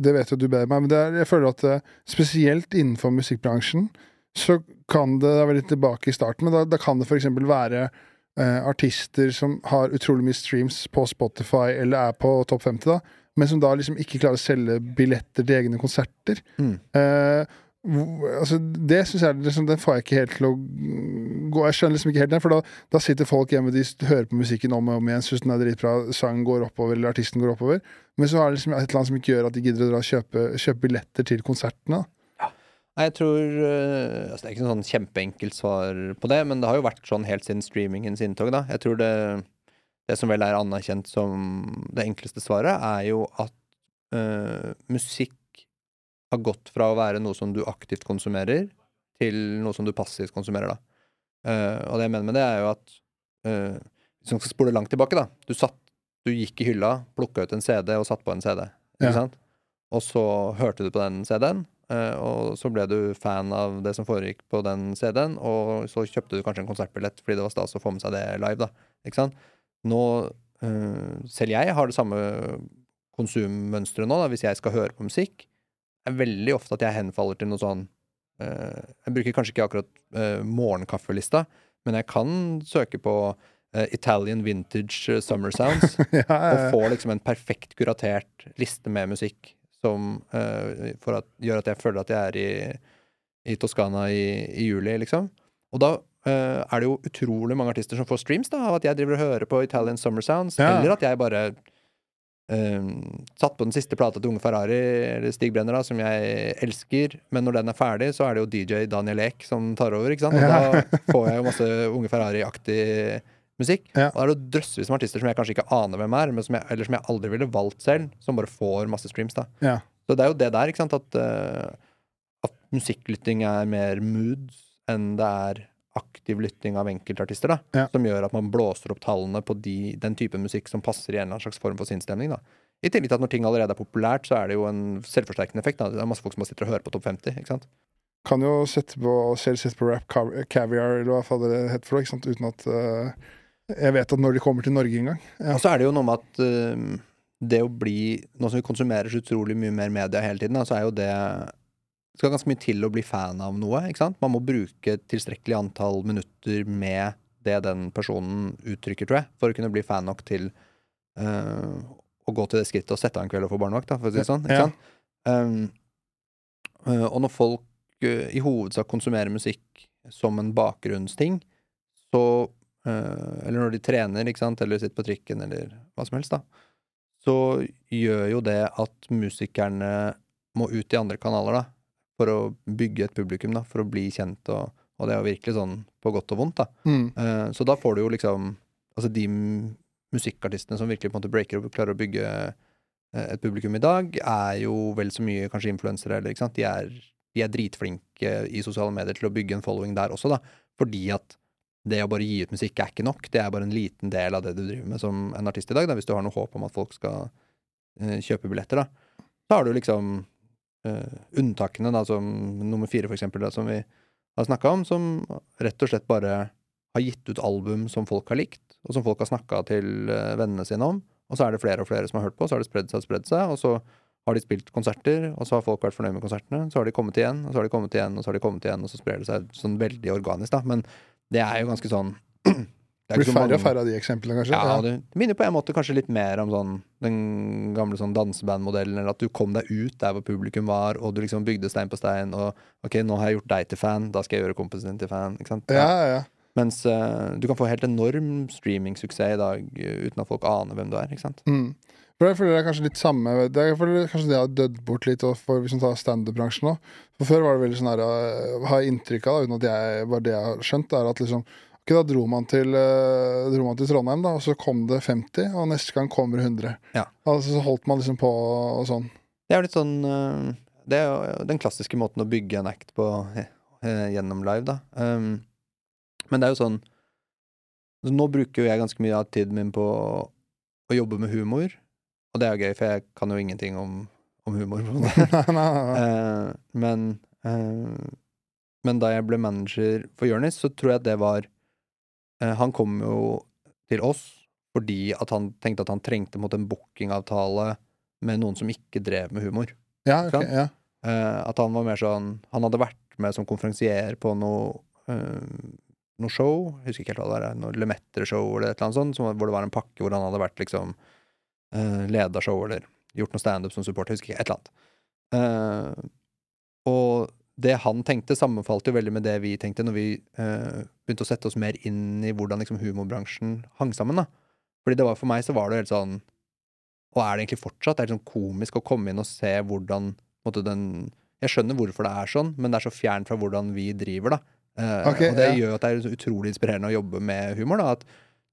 det vet jo du bedre enn meg, men det er, jeg føler at eh, spesielt innenfor musikkbransjen så kan det Da er vi litt tilbake i starten, men da, da kan det f.eks. være eh, artister som har utrolig mye streams på Spotify eller er på topp 50, da, men som da liksom ikke klarer å selge billetter til egne konserter. Mm. Altså, det synes jeg liksom, Den får jeg ikke helt til å gå Jeg skjønner liksom ikke helt den, for da, da sitter folk hjemme de hører på musikken om og om igjen, syns den er dritbra, sangen går oppover, eller artisten går oppover. Men så er det liksom et eller annet som ikke gjør at de gidder å dra og kjøpe, kjøpe billetter til konsertene. Ja. Jeg tror eh, altså Det er ikke noe sånn kjempeenkelt svar på det, men det har jo vært sånn helt siden streamingens inntog, da. Jeg tror det, det som vel er anerkjent som det enkleste svaret, er jo at eh, musikk har gått fra å være noe som du aktivt konsumerer, til noe som du passivt konsumerer, da. Uh, og det jeg mener med det, er jo at uh, Hvis man skal spole langt tilbake, da. Du satt Du gikk i hylla, plukka ut en CD og satt på en CD, ikke Ja. sant? Og så hørte du på den CD-en, uh, og så ble du fan av det som foregikk på den CD-en, og så kjøpte du kanskje en konsertbillett fordi det var stas å få med seg det live, da. Ikke sant? Nå eh, Selv jeg har det samme konsummønsteret nå, da, hvis jeg skal høre på musikk. Er veldig ofte at jeg henfaller til noe sånn uh, Jeg bruker kanskje ikke akkurat uh, morgenkaffelista, men jeg kan søke på uh, Italian vintage summer sounds ja, ja, og få liksom en perfekt kuratert liste med musikk som at, gjør at jeg føler at jeg er i, i Toskana i, i juli, liksom. Og da er det jo utrolig mange artister som får streams da, av at jeg driver og hører på Italian Summer Sounds, Ja. eller at jeg bare eh, satt på den siste plata til Unge Ferrari, eller Stig Brenner, da, som jeg elsker, men når den er ferdig, så er det jo DJ Daniel Ek som tar over, ikke sant? Og Ja. da får jeg jo masse Unge Ferrari-aktig musikk. Ja. Og da er det drøssevis med artister som jeg kanskje ikke aner hvem er, men som jeg, eller som jeg aldri ville valgt selv, som bare får masse streams, da. Ja. Så det er jo det der, ikke sant, at, uh, at musikklytting er mer moods enn det er aktiv lytting av enkeltartister, da. Ja. Som gjør at man blåser opp tallene på de, den type musikk som passer i en eller annen slags form for sinnsstemning. I tillegg til at når ting allerede er populært, så er det jo en selvforsterkende effekt. Da. Det er masse folk som bare sitter og hører på Topp 50, ikke sant. Kan jo sette på, selv sette på rap caviar, eller hva faen det heter for noe, ikke sant? uten at uh, jeg vet at når de kommer til Norge engang. Ja. Og så er det jo noe med at uh, det å bli Nå som vi konsumerer så utrolig mye mer media hele tiden, da, så er jo det Det skal ganske mye til å bli fan av noe, ikke sant? Man må bruke tilstrekkelig antall minutter med det den personen uttrykker, tror jeg, for å kunne bli fan nok til uh, å gå til det skrittet og sette av en kveld og få barnevakt, da, for å si det sånn. Ikke Ja. sant? Um, øh, og når folk uh, i hovedsak konsumerer musikk som en bakgrunnsting, så uh, Eller når de trener, ikke sant, eller sitter på trikken, eller hva som helst, da, så gjør jo det at musikerne må ut i andre kanaler, da, for å bygge et publikum, da, for å bli kjent, og, og det er jo virkelig sånn på godt og vondt, da. Mm. Uh, så da får du jo liksom Altså de musikkartistene som virkelig på en måte breaker og klarer å bygge eh, et publikum i dag, er jo vel så mye kanskje influensere, eller ikke sant. De er, de er dritflinke i sosiale medier til å bygge en following der også, da. Fordi at det å bare gi ut musikk er ikke nok. Det er bare en liten del av det du driver med som en artist i dag, da, hvis du har noe håp om at folk skal uh, kjøpe billetter, da. Så har du liksom eh, unntakene, da, som nummer fire, for eksempel, da, som vi har snakka om, som rett og slett bare har gitt ut album som folk har likt, og som folk har snakka til eh, vennene sine om. Og så er det flere og flere som har hørt på, så har det spredd seg og spredd seg, og så har de spilt konserter, og så har folk vært fornøyd med konsertene. Så har de kommet igjen, og så har de kommet igjen, og så har de kommet igjen, og så sprer det seg sånn veldig organisk, da. Men det er jo ganske sånn det blir færre og færre av de eksemplene, kanskje. Ja, det minner på en måte kanskje litt mer om sånn den gamle sånn dansebandmodellen, eller at du kom deg ut der hvor publikum var, og du liksom bygde stein på stein, og ok, nå har jeg gjort deg til fan, da skal jeg gjøre kompisen din til fan. Ikke sant? ja, ja, ja. Mens uh, du kan få helt enorm streamingsuksess i dag eh, uten at folk aner hvem du er. ikke sant? Mm. For jeg føler det er kanskje litt samme Det er kanskje det har dødd bort litt, for, hvis man tar standup-bransjen nå. For Før var det veldig sånn her øh, Har jeg inntrykk av, uten at jeg var det jeg har skjønt, er at liksom da dro man til, øh, dro man til Trondheim, da, og så kom det 50, og neste gang kommer 100. Ja. Altså så holdt man liksom på og sånn. Det er jo litt sånn eh, Det er jo den klassiske måten å bygge en act på eh, gjennom live, da. Um, men det er jo sånn Nå bruker jo jeg ganske mye av tiden min på å jobbe med humor, og det er jo gøy, for jeg kan jo ingenting om, om humor. på det. måte. nei, nei, nei. Eh, men uh, Men da jeg ble manager for Jonis, så tror jeg det var eh, Han kom jo til oss fordi at han tenkte at han trengte mot en bookingavtale med noen som ikke drev med humor. Ja, ok, sant? ja. Eh, at han var mer sånn Han hadde vært med som konferansier på noe eh, noe show, jeg husker ikke helt hva det var, noe Lemetre-show eller et eller annet sånt, som, hvor det var en pakke hvor han hadde vært liksom uh, leda show eller gjort noe standup som supporter, husker ikke, et eller annet. Uh, og det han tenkte, sammenfalt jo veldig med det vi tenkte når vi eh, begynte å sette oss mer inn i hvordan liksom humorbransjen hang sammen. da. Fordi det var for meg så var det helt sånn Og er det egentlig fortsatt? Det er liksom komisk å komme inn og se hvordan måtte, den Jeg skjønner hvorfor det er sånn, men det er så fjernt fra hvordan vi driver, da. Eh, okay, og det ja. gjør at det er utrolig inspirerende å jobbe med humor. da, At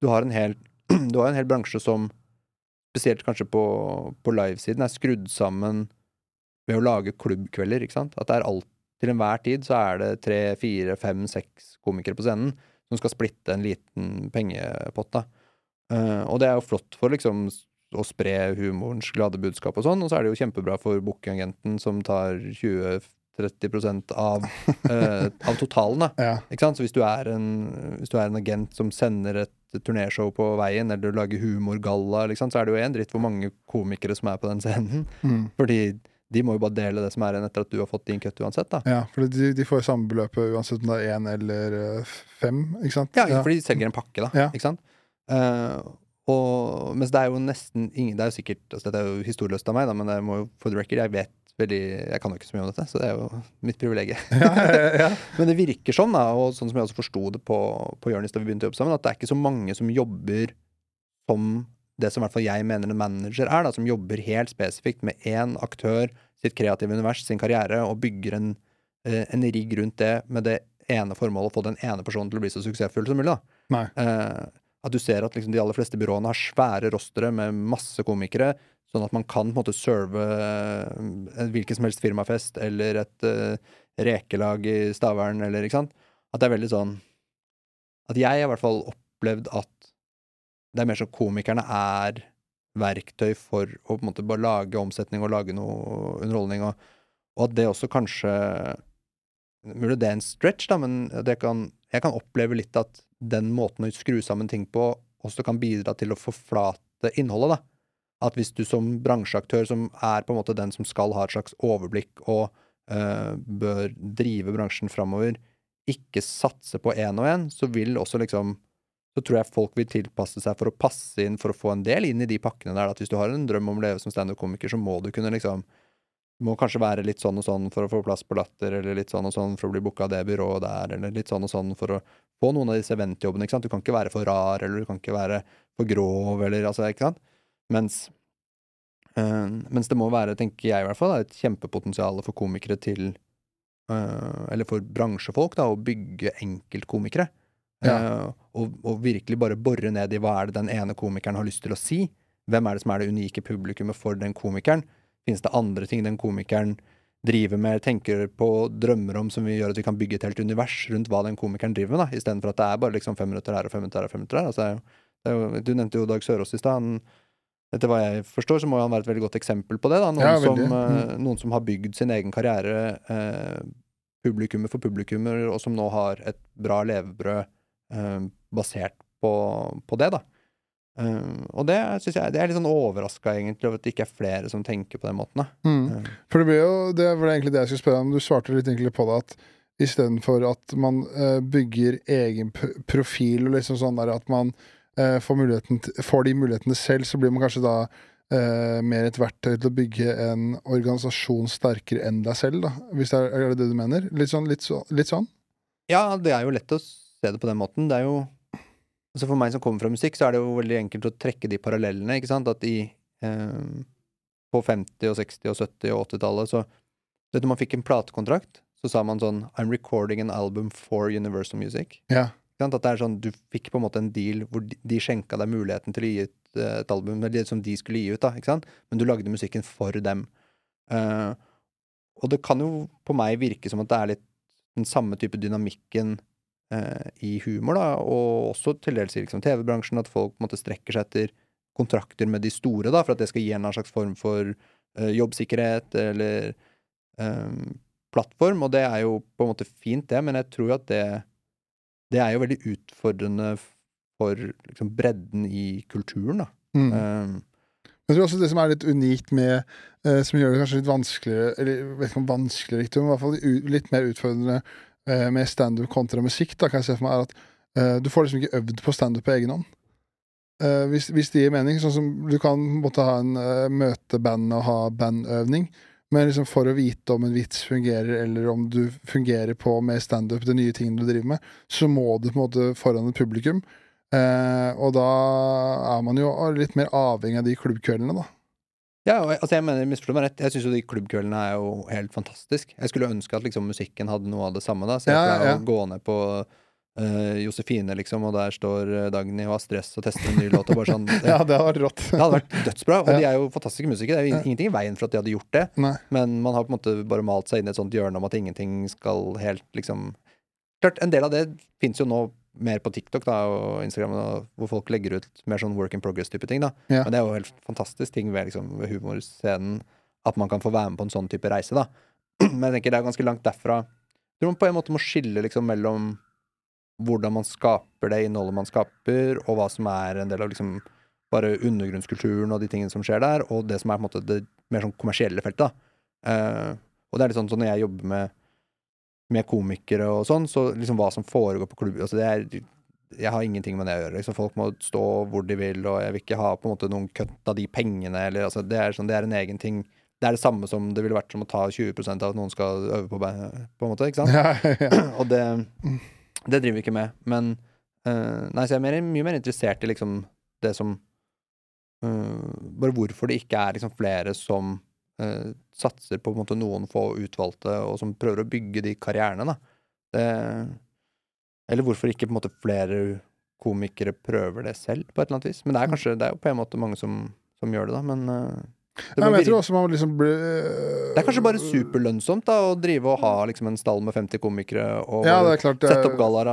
du har en hel, du har en hel bransje som, spesielt kanskje på, på livesiden, er skrudd sammen ved å lage klubbkvelder. ikke sant? At det er alt, til enhver tid så er det tre, fire, fem, seks komikere på scenen som skal splitte en liten pengepott. da. Uh, og det er jo flott for liksom å spre humorens glade budskap og sånn, og så er det jo kjempebra for bookingagenten som tar 20-30% av, uh, av totalen, da. ja. Ikke sant? Så hvis du, er en, hvis du er en agent som sender et turnéshow på veien, eller du lager humorgalla, liksom, så er det jo en dritt hvor mange komikere som er på den scenen. Mm. Fordi de må jo bare dele det som er igjen etter at du har fått din cut uansett, da. ja. For de, de får jo samme beløpet uansett om det er én eller øh, fem, ikke sant? Ja, for de selger en pakke, da. Ja. Ikke sant? Uh, og, mens det er jo nesten ingen Det er jo sikkert altså Dette er jo historieløst av meg, da, men jeg må jo for the record Jeg vet veldig Jeg kan jo ikke så mye om dette, så det er jo mitt privilegium. ja, ja, ja. Men det virker sånn, da, og sånn som jeg også forsto det på, på Jonis da vi begynte å jobbe sammen, at det er ikke så mange som jobber som det som i hvert fall jeg mener en manager er, da, som jobber helt spesifikt med én aktør, sitt kreative univers, sin karriere, og bygger en, eh, en rigg rundt det med det ene formålet å få den ene personen til å bli så suksessfull som mulig. da. Eh, at du ser at liksom de aller fleste byråene har svære rostere med masse komikere, sånn at man kan på en måte serve eh, en hvilken som helst firmafest eller et uh, rekelag i Stavern, eller ikke sant. At det er veldig sånn At jeg har i hvert fall opplevd at det er mer sånn komikerne er verktøy for å på en måte bare lage omsetning og lage noe underholdning, og, og at det også kanskje Mulig det er en stretch, da, men kan, jeg kan oppleve litt at den måten å skru sammen ting på også kan bidra til å forflate innholdet, da. At hvis du som bransjeaktør, som er på en måte den som skal ha et slags overblikk og øh, bør drive bransjen framover, ikke satse på én og én, så vil også liksom så tror jeg folk vil tilpasse seg for å passe inn for å få en del inn i de pakkene der. At hvis du har en drøm om å leve som standup-komiker, så må du kunne liksom Du må kanskje være litt sånn og sånn for å få plass på Latter, eller litt sånn og sånn for å bli booka av det byrået der, eller litt sånn og sånn for å få noen av disse eventjobbene, ikke sant. Du kan ikke være for rar, eller du kan ikke være for grov, eller altså, ikke sant. Mens øh, mens det må være, tenker jeg i hvert fall, et kjempepotensial for komikere til øh, Eller for bransjefolk, da, å bygge enkeltkomikere. Ja. Uh, og, og virkelig bare bore ned i hva er det den ene komikeren har lyst til å si. Hvem er det som er det unike publikummet for den komikeren? Finnes det andre ting den komikeren driver med, tenker på, drømmer om, som vil gjøre at vi kan bygge et helt univers rundt hva den komikeren driver med, da, istedenfor at det er bare liksom fem minutter her og fem minutter her og fem minutter her. Altså, det er jo, det er jo, du nevnte jo Dag Sørås i stad. Etter hva jeg forstår, så må han være et veldig godt eksempel på det. da, Noen, Ja, som, eh, noen som har bygd sin egen karriere, eh, publikummer for publikummer, og som nå har et bra levebrød basert på, på det, da. Eh, og det syns jeg Det er litt sånn overraska, egentlig, over at det ikke er flere som tenker på den måten. Mm. Eh, For det blir jo Det var egentlig det jeg skulle spørre om. Du svarte litt egentlig på det at istedenfor at man uh, bygger egen profil og liksom sånn der at man uh, får, får de mulighetene selv, så blir man kanskje da uh, mer et verktøy til å bygge en organisasjon sterkere enn deg selv, da. Hvis det er, er det det du mener? Litt sånn, litt, så, litt sånn? Ja, det er jo lett å se det på den måten. Det er jo Altså For meg som kommer fra musikk, så er det jo veldig enkelt å trekke de parallellene, ikke sant. At i eh, På 50-, og 60-, og 70- og 80-tallet så Vet du, man fikk en platekontrakt, så sa man sånn I'm recording an album for Universal Music. Ja. At det er sånn, Du fikk på en måte en deal hvor de, de skjenka deg muligheten til å gi ut uh, et album det som de skulle gi ut, da, ikke sant? men du lagde musikken for dem. Uh, og det kan jo på meg virke som at det er litt den samme type dynamikken i humor, da, og også til dels i liksom, TV-bransjen, at folk måte strekker seg etter kontrakter med de store, da, for at det skal gi en slags form for jobbsikkerhet eller plattform, og det er jo på en måte fint, det, men jeg tror jo at det det er jo veldig utfordrende for liksom, bredden i kulturen, da. Mm. Um, jeg tror også det som er litt unikt med uh, Som gjør det kanskje litt vanskeligere Eller jeg vet ikke om vanskeligere riktig, men i hvert fall litt mer utfordrende eh, med standup kontra musikk, da kan jeg se for meg, er at eh, du får liksom ikke øvd på standup på egen hånd. Eh, hvis, hvis, det gir mening. Sånn som du kan måtte ha en møte bandet og ha bandøvning. Men liksom for å vite om en vits fungerer, eller om du fungerer på med standup, de nye tingene du driver med, så må du på en måte foran et publikum. Eh, og da er man jo litt mer avhengig av de klubbkveldene, da. Ja, altså jeg mener, misforstå meg rett, jeg syns jo de klubbkveldene er jo helt fantastisk. Jeg skulle ønske at liksom musikken hadde noe av det samme, da. Så jeg ja, pleier ja. å gå ned på uh, Josefine, liksom, og der står eh, Dagny og har stress og tester en ny låt. Og bare sånn, det, ja, det hadde vært rått. det hadde vært dødsbra. Og de er jo fantastiske musikere. Det er jo ingenting i veien for at de hadde gjort det. Nei. Men man har på en måte bare malt seg inn i et sånt hjørne om at ingenting skal helt liksom Klart, en del av det fins jo nå mer på TikTok da, og Instagram, da, hvor folk legger ut mer sånn work in progress-type ting. da. Ja. Men det er jo helt fantastisk ting ved, liksom, ved humorscenen at man kan få være med på en sånn type reise. da. Men jeg tenker det er ganske langt derfra. Jeg tror man på en måte må skille liksom mellom hvordan man skaper det innholdet man skaper, og hva som er en del av liksom bare undergrunnskulturen og de tingene som skjer der, og det som er på en måte det mer sånn kommersielle feltet. Uh, og det er litt sånn, sånn når jeg jobber med, med komikere og sånn, så liksom hva som foregår på klubb altså det er, Jeg har ingenting med det å gjøre. Liksom folk må stå hvor de vil, og jeg vil ikke ha på en måte noen kutt av de pengene, eller altså det er, sånn, det er en egen ting. Det er det samme som det ville vært som å ta 20 av at noen skal øve på, på en måte, ikke sant? Ja, ja. og det det driver vi ikke med. Men uh, Nei, så jeg er mer, mye mer interessert i liksom det som uh, Bare hvorfor det ikke er liksom flere som uh, satser på, på noen få utvalgte, og som prøver å bygge de karrierene. Det, eller hvorfor ikke på en måte flere komikere prøver det selv, på et eller annet vis. Men det er kanskje det er jo på en måte mange som, som gjør det, da. Men ja, men jeg tror også man liksom blir Det er kanskje bare superlønnsomt da å drive og ha liksom en stall med 50 komikere og ja, klart, sette opp gallaer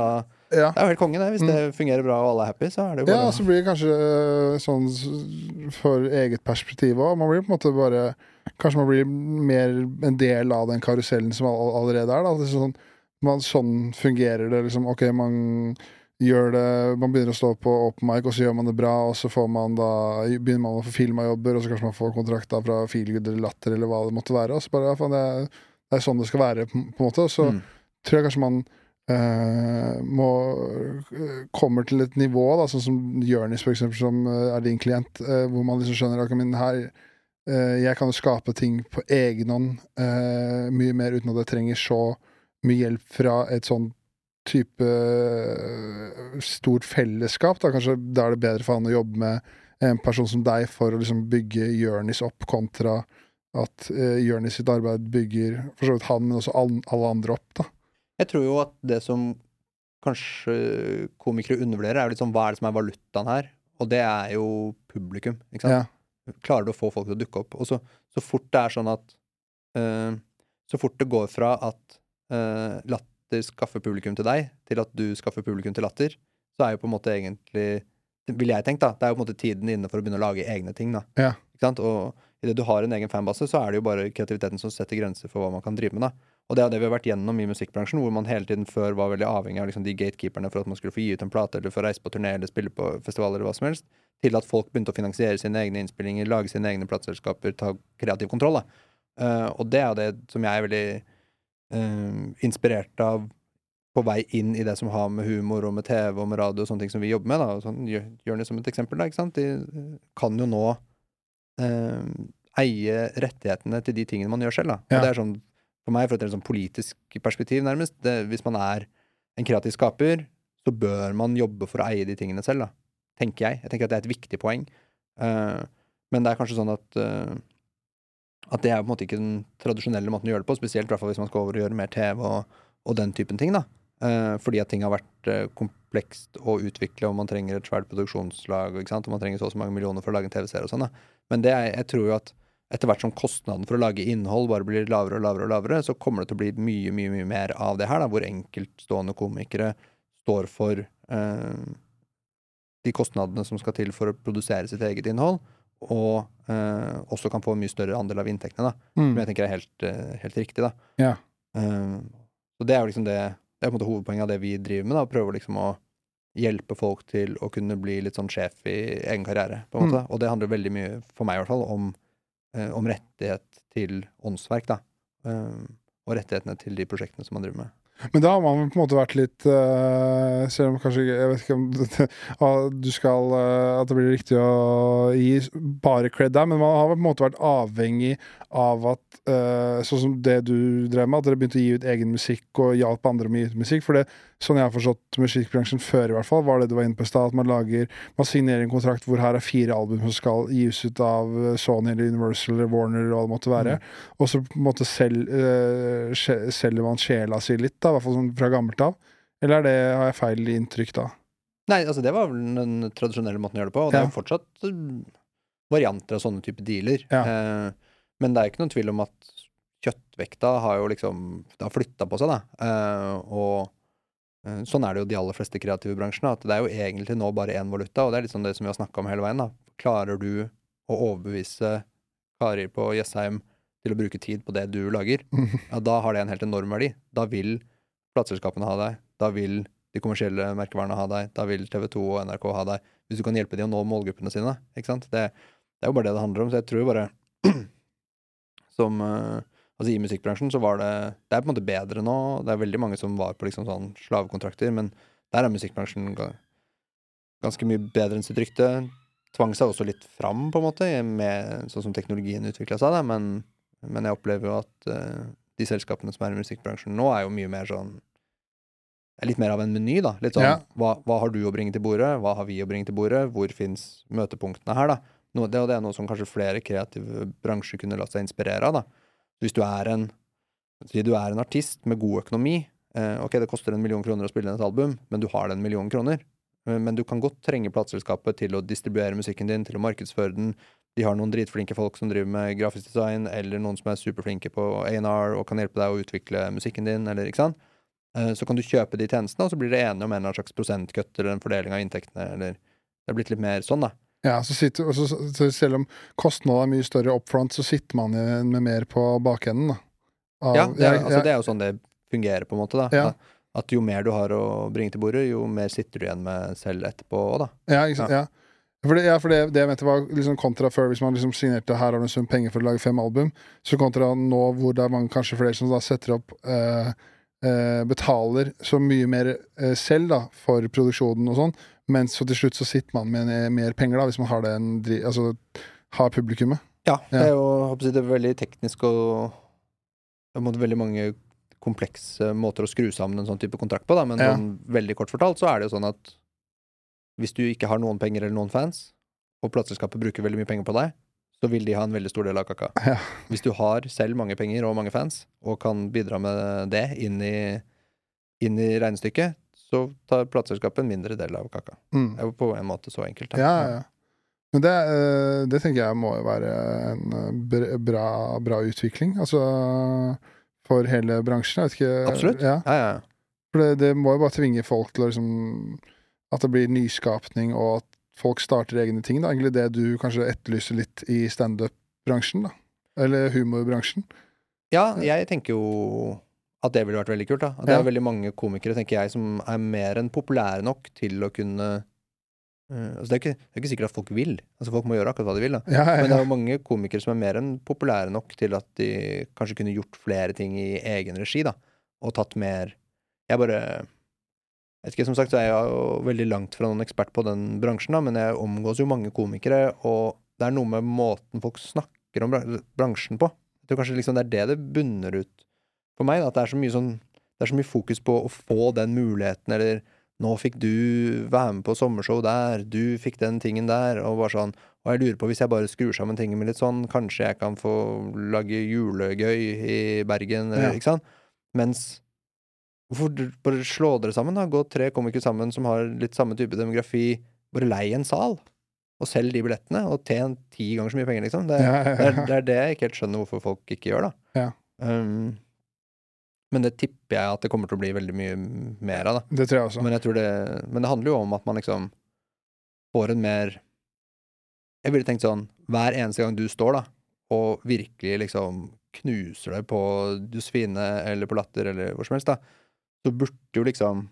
ja. Det er jo helt konge, det. Hvis mm. det fungerer bra og alle er happy, så er det jo bare Ja, så blir det kanskje eh, sånn for eget perspektiv òg. Man blir på en måte bare Kanskje man blir mer en del av den karusellen som allerede er. Da. Sånn, man, sånn fungerer det liksom. Ok, man gjør det Man begynner å stå på open mic, og så gjør man det bra, og så får man da begynner man å få filma jobber, og så kanskje man får kontrakt da fra Feelgood eller Latter eller hva det måtte være. Og så bare, ja, det, er, det, er, sånn det skal være, på, på en måte. Og så mm. tror jeg kanskje man må kommer til et nivå, da, sånn som Jonis, eksempel, som uh, er din klient, hvor man liksom skjønner at her, jeg kan jo skape ting på egen hånd mye mer uten at jeg trenger så mye hjelp fra et sånn type eh, stort fellesskap. Da. Kanskje da er det bedre for han å jobbe med en person som deg for å liksom bygge Jonis opp, kontra at uh, Jonis sitt arbeid bygger for så vidt han, men også alle andre opp. da. Jeg tror jo at det som kanskje komikere undervurderer, er jo liksom hva er det som er valutaen her? Og det er jo publikum. ikke sant? Ja. Klarer du å få folk til å dukke opp? Og så, så fort det er sånn at uh, Så fort det går fra at uh, latter skaffer publikum til deg, til at du skaffer publikum til latter, så er jo på en måte egentlig Vil jeg tenke, da. Det er jo på en måte tiden inne for å begynne å lage egne ting, da. Ja. Ikke sant? Og idet du har en egen fanbase, så er det jo bare kreativiteten som setter grenser for hva man kan drive med, da. Og det er det vi har vært gjennom i musikkbransjen, hvor man hele tiden før var veldig avhengig av liksom de gatekeeperne for at man skulle få gi ut en plate, eller få reise på turné eller spille på festivaler eller hva som helst, til at folk begynte å finansiere sine egne innspillinger, lage sine egne plateselskaper, ta kreativ kontroll. da. Uh, og det er det som jeg er veldig uh, inspirert av på vei inn i det som har med humor og med TV og med radio og sånne ting som vi jobber med. da, og sånn, Jør- Journey som et eksempel, da, ikke sant? De eh, kan jo nå uh, eie rettighetene til de tingene man gjør selv. da. Ja. Og det er sånn, For meg, fra et sånn politisk perspektiv, nærmest, det, hvis man er en kreativ skaper, så bør man jobbe for å eie de tingene selv, da. Tenker jeg. Jeg tenker at det er et viktig poeng. Uh, men det er kanskje sånn at uh, at det er på en måte ikke den tradisjonelle måten å gjøre det på, spesielt hvis man skal over og gjøre mer TV og, og den typen ting. da. Eh, fordi at ting har vært eh, komplekst å utvikle, og man trenger et svært produksjonslag, og man trenger så og så mange millioner for å lage en TV-serie og sånn. da. Men det er, jeg tror jo at etter hvert som kostnaden for å lage innhold bare blir lavere og lavere, og lavere, så kommer det til å bli mye mye, mye mer av det her, da, hvor enkeltstående komikere står for eh, de kostnadene som skal til for å produsere sitt eget innhold, og eh, også kan få en mye større andel av inntektene, da, Mm. som jeg tenker er helt, eh, helt riktig. da. Ja. Eh, så det er jo liksom det det er på en måte hovedpoenget av det vi driver med, da, å prøve liksom å hjelpe folk til å kunne bli litt sånn sjef i egen karriere, på en måte. Og det handler veldig mye, for meg i hvert fall, om, om rettighet til åndsverk, da. Eh, og rettighetene til de prosjektene som man driver med. Men da har man på en måte vært litt uh, Selv om kanskje Jeg vet ikke om det, ah, du skal uh, At det blir riktig å gi bare cred der, men man har på en måte vært avhengig av at uh, Sånn som det du drev med, at dere begynte å gi ut egen musikk og hjalp andre med å gi ut musikk. For det, sånn jeg har forstått musikkbransjen før, i hvert fall, var det du var inne på i stad, at man lager Man signerer en kontrakt hvor her er fire album som skal gis ut av eh, Sony eller Universal eller Warner eller hva det måtte være. Og så på en måte selv, uh, selger man sjela si litt, da, i hvert fall sånn fra gammelt av. Eller er det, har jeg feil inntrykk da? Nei, altså det var vel den tradisjonelle måten å gjøre det på, og det er jo fortsatt eh, varianter av sånne type dealer. Ja. Eh, men det er ikke noen tvil om at kjøttvekta har jo liksom Det har flytta på seg, da. Eh, og eh, sånn er det jo de aller fleste kreative bransjene, at det er jo egentlig nå bare én valuta, og det er litt sånn det som vi har snakka om hele veien, da. Klarer du å overbevise Kari på Jessheim til å bruke tid på det du lager, ja, da har det en helt enorm verdi. Da vil plateselskapene ha deg. Da vil de kommersielle merkevarene ha deg. Da vil TV 2 og NRK ha deg. Hvis du kan hjelpe dem å nå målgruppene sine. Ikke sant? Det, det er jo bare det det handler om. Så jeg tror bare Som eh, Altså, i musikkbransjen så var det Det er på en måte bedre nå. Det er veldig mange som var på liksom sånn slavekontrakter, men der er musikkbransjen ganske mye bedre enn sitt rykte. Tvang seg også litt fram, på en måte, med sånn som teknologien utvikla seg, da, men, men jeg opplever jo at uh, de selskapene som er i musikkbransjen nå, er jo mye mer sånn litt mer av en meny, da. Litt sånn Ja. hva, hva har du å bringe til bordet? Hva har vi å bringe til bordet? Hvor fins møtepunktene her, da? Noe, det, det er noe som kanskje flere kreative bransjer kunne latt seg inspirere av, da. Hvis du er en du er en artist med god økonomi. Eh, ok, det koster en million kroner å spille inn et album, men du har den millionen kroner. Eh, men du kan godt trenge plateselskapet til å distribuere musikken din, til å markedsføre den. De har noen dritflinke folk som driver med grafisk design, eller noen som er superflinke på A&R og kan hjelpe deg å utvikle musikken din, eller ikke sant. Eh, Så kan du kjøpe de tjenestene, og så blir dere enige om en eller annen slags prosentkutt eller en fordeling av inntektene, eller Det er blitt litt mer sånn, da. Ja, så sitter, så, så selv om kostnadene er mye større up front, så sitter man igjen med mer på bakenden. Av- Ja, det er, ja, altså, det er jo sånn det fungerer, på en måte. da Ja. At- jo mer du har å bringe til bordet, jo mer sitter du igjen med selv etterpå òg, da. Ja, ikke? Ja. For, det, ja, for det, det jeg mente var liksom kontra før, hvis man liksom signerte her har du en sum penger for å lage fem album, så kontra nå hvor det er mange, kanskje flere som da setter opp eh, eh, Betaler så mye mer eh, selv da, for produksjonen og sånn, men så til slutt så sitter man med mer penger, da, hvis man har det en altså har publikummet. Ja, det er jo det er veldig teknisk og på en måte veldig mange komplekse måter å skru sammen en sånn type kontrakt på, da, men Ja. sånn veldig kort fortalt så er det jo sånn at hvis du ikke har noen penger eller noen fans, og plateselskapet bruker veldig mye penger på deg, så vil de ha en veldig stor del av kaka. Ja. Hvis du har selv mange penger og mange fans, og kan bidra med det inn i, inn i regnestykket, så tar plateselskapet en mindre del av kaka. Mm. Det er jo på en måte så enkelt. da. Ja, ja. Men det, eh, det tenker jeg må jo være en eh, bra, bra utvikling. Altså for hele bransjen. Jeg vet ikke Absolutt. Ja. Ja, ja, ja. For det, det må jo bare tvinge folk til å liksom At det blir nyskapning, og at folk starter egne ting. da Egentlig det du kanskje etterlyser litt i standup-bransjen, da. Eller humorbransjen. Ja, jeg tenker jo at det ville vært veldig kult. da At Det er veldig mange komikere tenker jeg som er mer enn populære nok til å kunne Uh, altså det, er ikke, det er ikke sikkert at folk vil. Altså Folk må gjøre akkurat hva de vil. da Ja, ja, Men det er jo mange komikere som er mer enn populære nok til at de kanskje kunne gjort flere ting i egen regi, da. Og tatt mer Jeg bare jeg vet ikke, Som sagt så er jeg jo veldig langt fra noen ekspert på den bransjen, da, men jeg omgås jo mange komikere, og det er noe med måten folk snakker om bransjen på. Jeg tror kanskje liksom det er det det bunner ut for meg. Da, at det er så mye sånn Det er så mye fokus på å få den muligheten, eller nå fikk du være med på sommershow der, du fikk den tingen der, og bare sånn Og jeg lurer på, hvis jeg bare skrur sammen tingene mine litt sånn, kanskje jeg kan få lage julegøy i Bergen, eller, Ja. ikke sant? Mens Hvorfor bare slå dere sammen, da? Gå tre komikere sammen som har litt samme type demografi. Bare lei en sal, og selg de billettene, og tjen ti ganger så mye penger, liksom. Det, Ja, ja, det, er, det er det jeg ikke helt skjønner hvorfor folk ikke gjør, da. Ja. Um, men det tipper jeg at det kommer til å bli veldig mye mer av, da. Det tror jeg også. Men, jeg tror det, men det handler jo om at man liksom får en mer Jeg ville tenkt sånn Hver eneste gang du står da og virkelig liksom knuser deg på Josefine eller på Latter eller hvor som helst, da, så burde jo liksom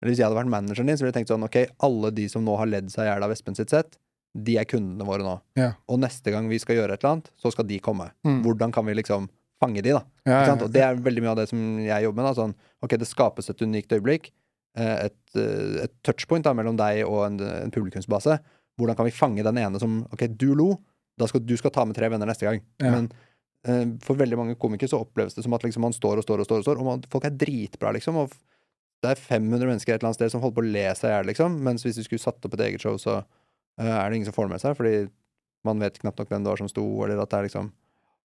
Eller hvis jeg hadde vært manageren din, så ville jeg tenkt sånn Ok, alle de som nå har ledd seg i hjel av Espen sitt sett, de er kundene våre nå. Ja. Og neste gang vi skal gjøre et eller annet, så skal de komme. Mm. Hvordan kan vi liksom fange de, da? Ja, sant? Og det er veldig mye av det som jeg jobber med. Da. Sånn, ok, det skapes et unikt øyeblikk. eh, Et, eh, et touchpoint da, mellom deg og en, en publikumsbase. Hvordan kan vi fange den ene som Ok, du lo. Da skal du skal ta med tre venner neste gang. Men uh, for veldig mange komikere så oppleves det som at liksom, man står og står og står, og står, og man, folk er dritbra, liksom. Og det er 500 mennesker et eller annet sted som holder på å le seg i hjel, liksom. Mens hvis du skulle satt opp et eget show, så uh, er det ingen som får det med seg. Fordi man vet knapt nok hvem det var som sto, eller at det er liksom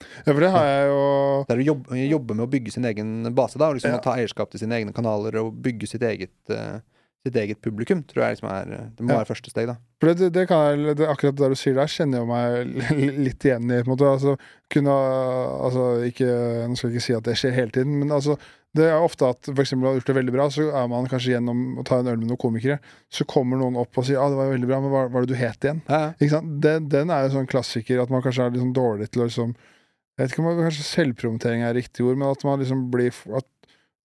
ja, for det har jeg jo det er å jobbe, med å bygge sin egen base, da. Og liksom Ja. ta eierskap til sine egne kanaler og bygge sitt eget, uh, sitt eget publikum, tror jeg liksom er Det må Ja. være første steg, da. For det, det kan jeg, det, akkurat det du sier der, kjenner jeg meg litt igjen i. på en måte, altså, kunne, altså, ikke, Nå skal jeg ikke si at det skjer hele tiden, men altså, det er ofte at for eksempel har du gjort det veldig bra, så er man kanskje gjennom å ta en øl med noen komikere, så kommer noen opp og sier ja, det var jo veldig bra, men hva var det du het igjen? Ja? Den, den er jo sånn klassiker, at man kanskje er litt sånn dårlig til å liksom Jeg vet ikke om kanskje selvpromotering er riktig ord, men at man liksom blir at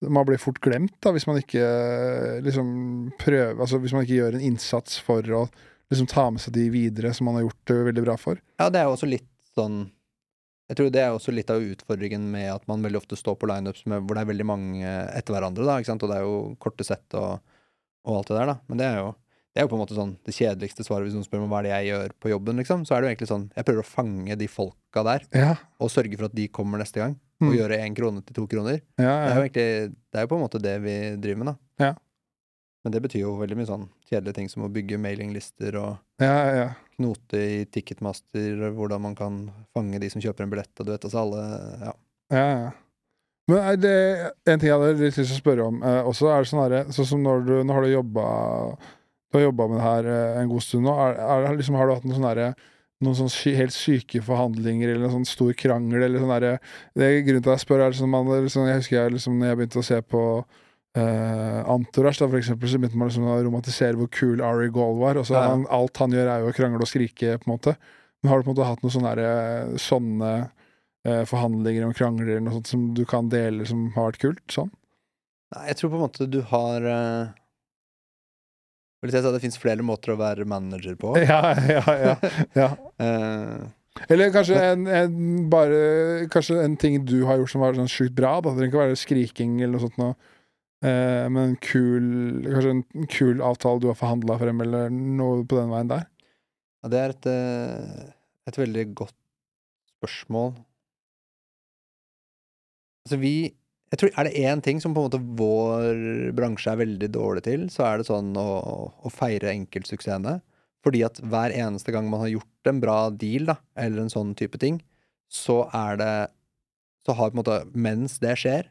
man blir fort glemt da, hvis man ikke eh, liksom prøver Altså hvis man ikke gjør en innsats for å liksom ta med seg de videre som man har gjort det veldig bra for. ja, det er jo også litt sånn Jeg tror det er også litt av utfordringen med at man veldig ofte står på lineups hvor det er veldig mange etter hverandre, da, ikke sant, og det er jo korte sett og, og alt det der, da. Men det er jo det er jo på en måte sånn det kjedeligste svaret hvis noen spør meg hva er det jeg gjør på jobben, liksom. Så er det jo egentlig sånn Jeg prøver å fange de folka der, Ja, og sørge for at de kommer neste gang. Mm. Og gjøre én krone til to kroner. ja, Det er jo egentlig Det er jo på en måte det vi driver med, da. Ja. Men det betyr jo veldig mye sånn kjedelige ting som å bygge mailinglister og ja, ja. knote i Ticketmaster, hvordan man kan fange de som kjøper en billett, og du vet altså alle Ja. ja, ja. Men er det en ting jeg hadde lyst til å spørre om eh, også, er det sånn herre Sånn som når du Nå har du jobba Du har jobba med det her eh, en god stund nå. Er, er, liksom, har du hatt noen sånne herre noen sånn sy helt syke forhandlinger eller en sånn stor krangel eller sånn derre det er Grunnen til at jeg spør, er liksom, man, liksom Jeg husker jeg liksom når jeg begynte å se på uh, Antorash, da, for eksempel, så begynte man liksom å romantisere hvor kul Ari Gold var. Og så Ja. han, alt han gjør, er jo å krangle og skrike, på en måte. Men har du på en måte hatt noen sånne, derre- sånne eh, forhandlinger om krangler eller noe sånt som du kan dele, som har vært kult? Sånn? Nei, jeg tror på en måte du har uh, Vil si at det fins flere måter å være manager på. Ja, ja, ja. ja. uh, Eller kanskje en, en, bare, kanskje en ting du har gjort som var sånn sjukt bra. Da. Det trenger ikke være skriking eller noe sånt. Noe. Eh, men en kul, kanskje en kul avtale du har forhandla frem, eller noe på den veien der. ja, det er et, eh, et veldig godt spørsmål. Altså, vi jeg tror, Er det én ting som på en måte vår bransje er veldig dårlig til, så er det sånn å, å feire enkeltsuksessene. Fordi at hver eneste gang man har gjort en bra deal, da, eller en sånn type ting, så er det Så har på en måte Mens det skjer,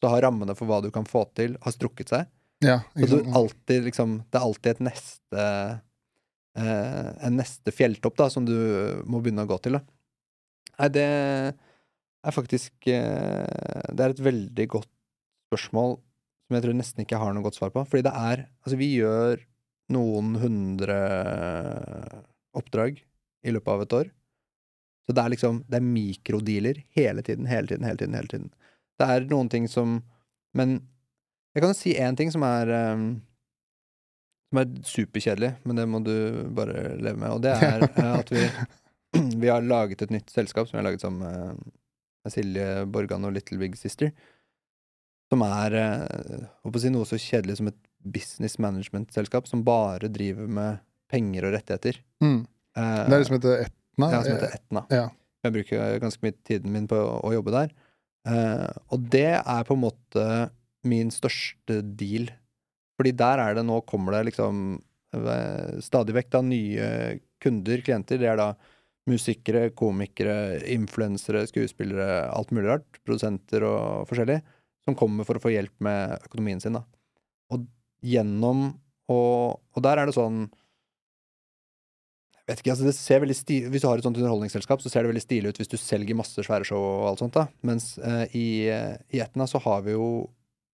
så har rammene for hva du kan få til, har strukket seg. Ja, Så alltid liksom Det er alltid et neste eh, En neste fjelltopp da som du må begynne å gå til. Da. Nei, det er faktisk eh, Det er et veldig godt spørsmål som jeg tror nesten ikke har noe godt svar på. Fordi det er Altså, vi gjør noen hundre oppdrag i løpet av et år. Så det er liksom Det er mikrodealer hele tiden, hele tiden, hele tiden. hele tiden. Det er noen ting som Men jeg kan jo si én ting som er ehm, som er superkjedelig, men det må du bare leve med. Og det er eh, at vi, vi har laget et nytt selskap som vi har laget sammen med med Silje Borgan og Little Big Sister. Som er eh, si, noe så kjedelig som et business management-selskap som bare driver med penger og rettigheter. Mm. Eh, Det er det som heter Etna. ja, som heter Etna. Ja. Jeg bruker ganske mye tiden min på å, jobbe der. Eh, og det er på en måte min største deal. Fordi der er det nå kommer det liksom stadig vekk da nye kunder, klienter. Det er da musikere, komikere, influensere, skuespillere, alt mulig rart. Produsenter og forskjellig. Som kommer for å få hjelp med økonomien sin, da. Og gjennom Og, og der er det sånn jeg vet ikke, altså det ser veldig stil, Hvis du har et sånt underholdningsselskap, så ser det veldig stilig ut hvis du selger masse svære show og alt sånt. da. Mens eh, i, i Etna så har vi jo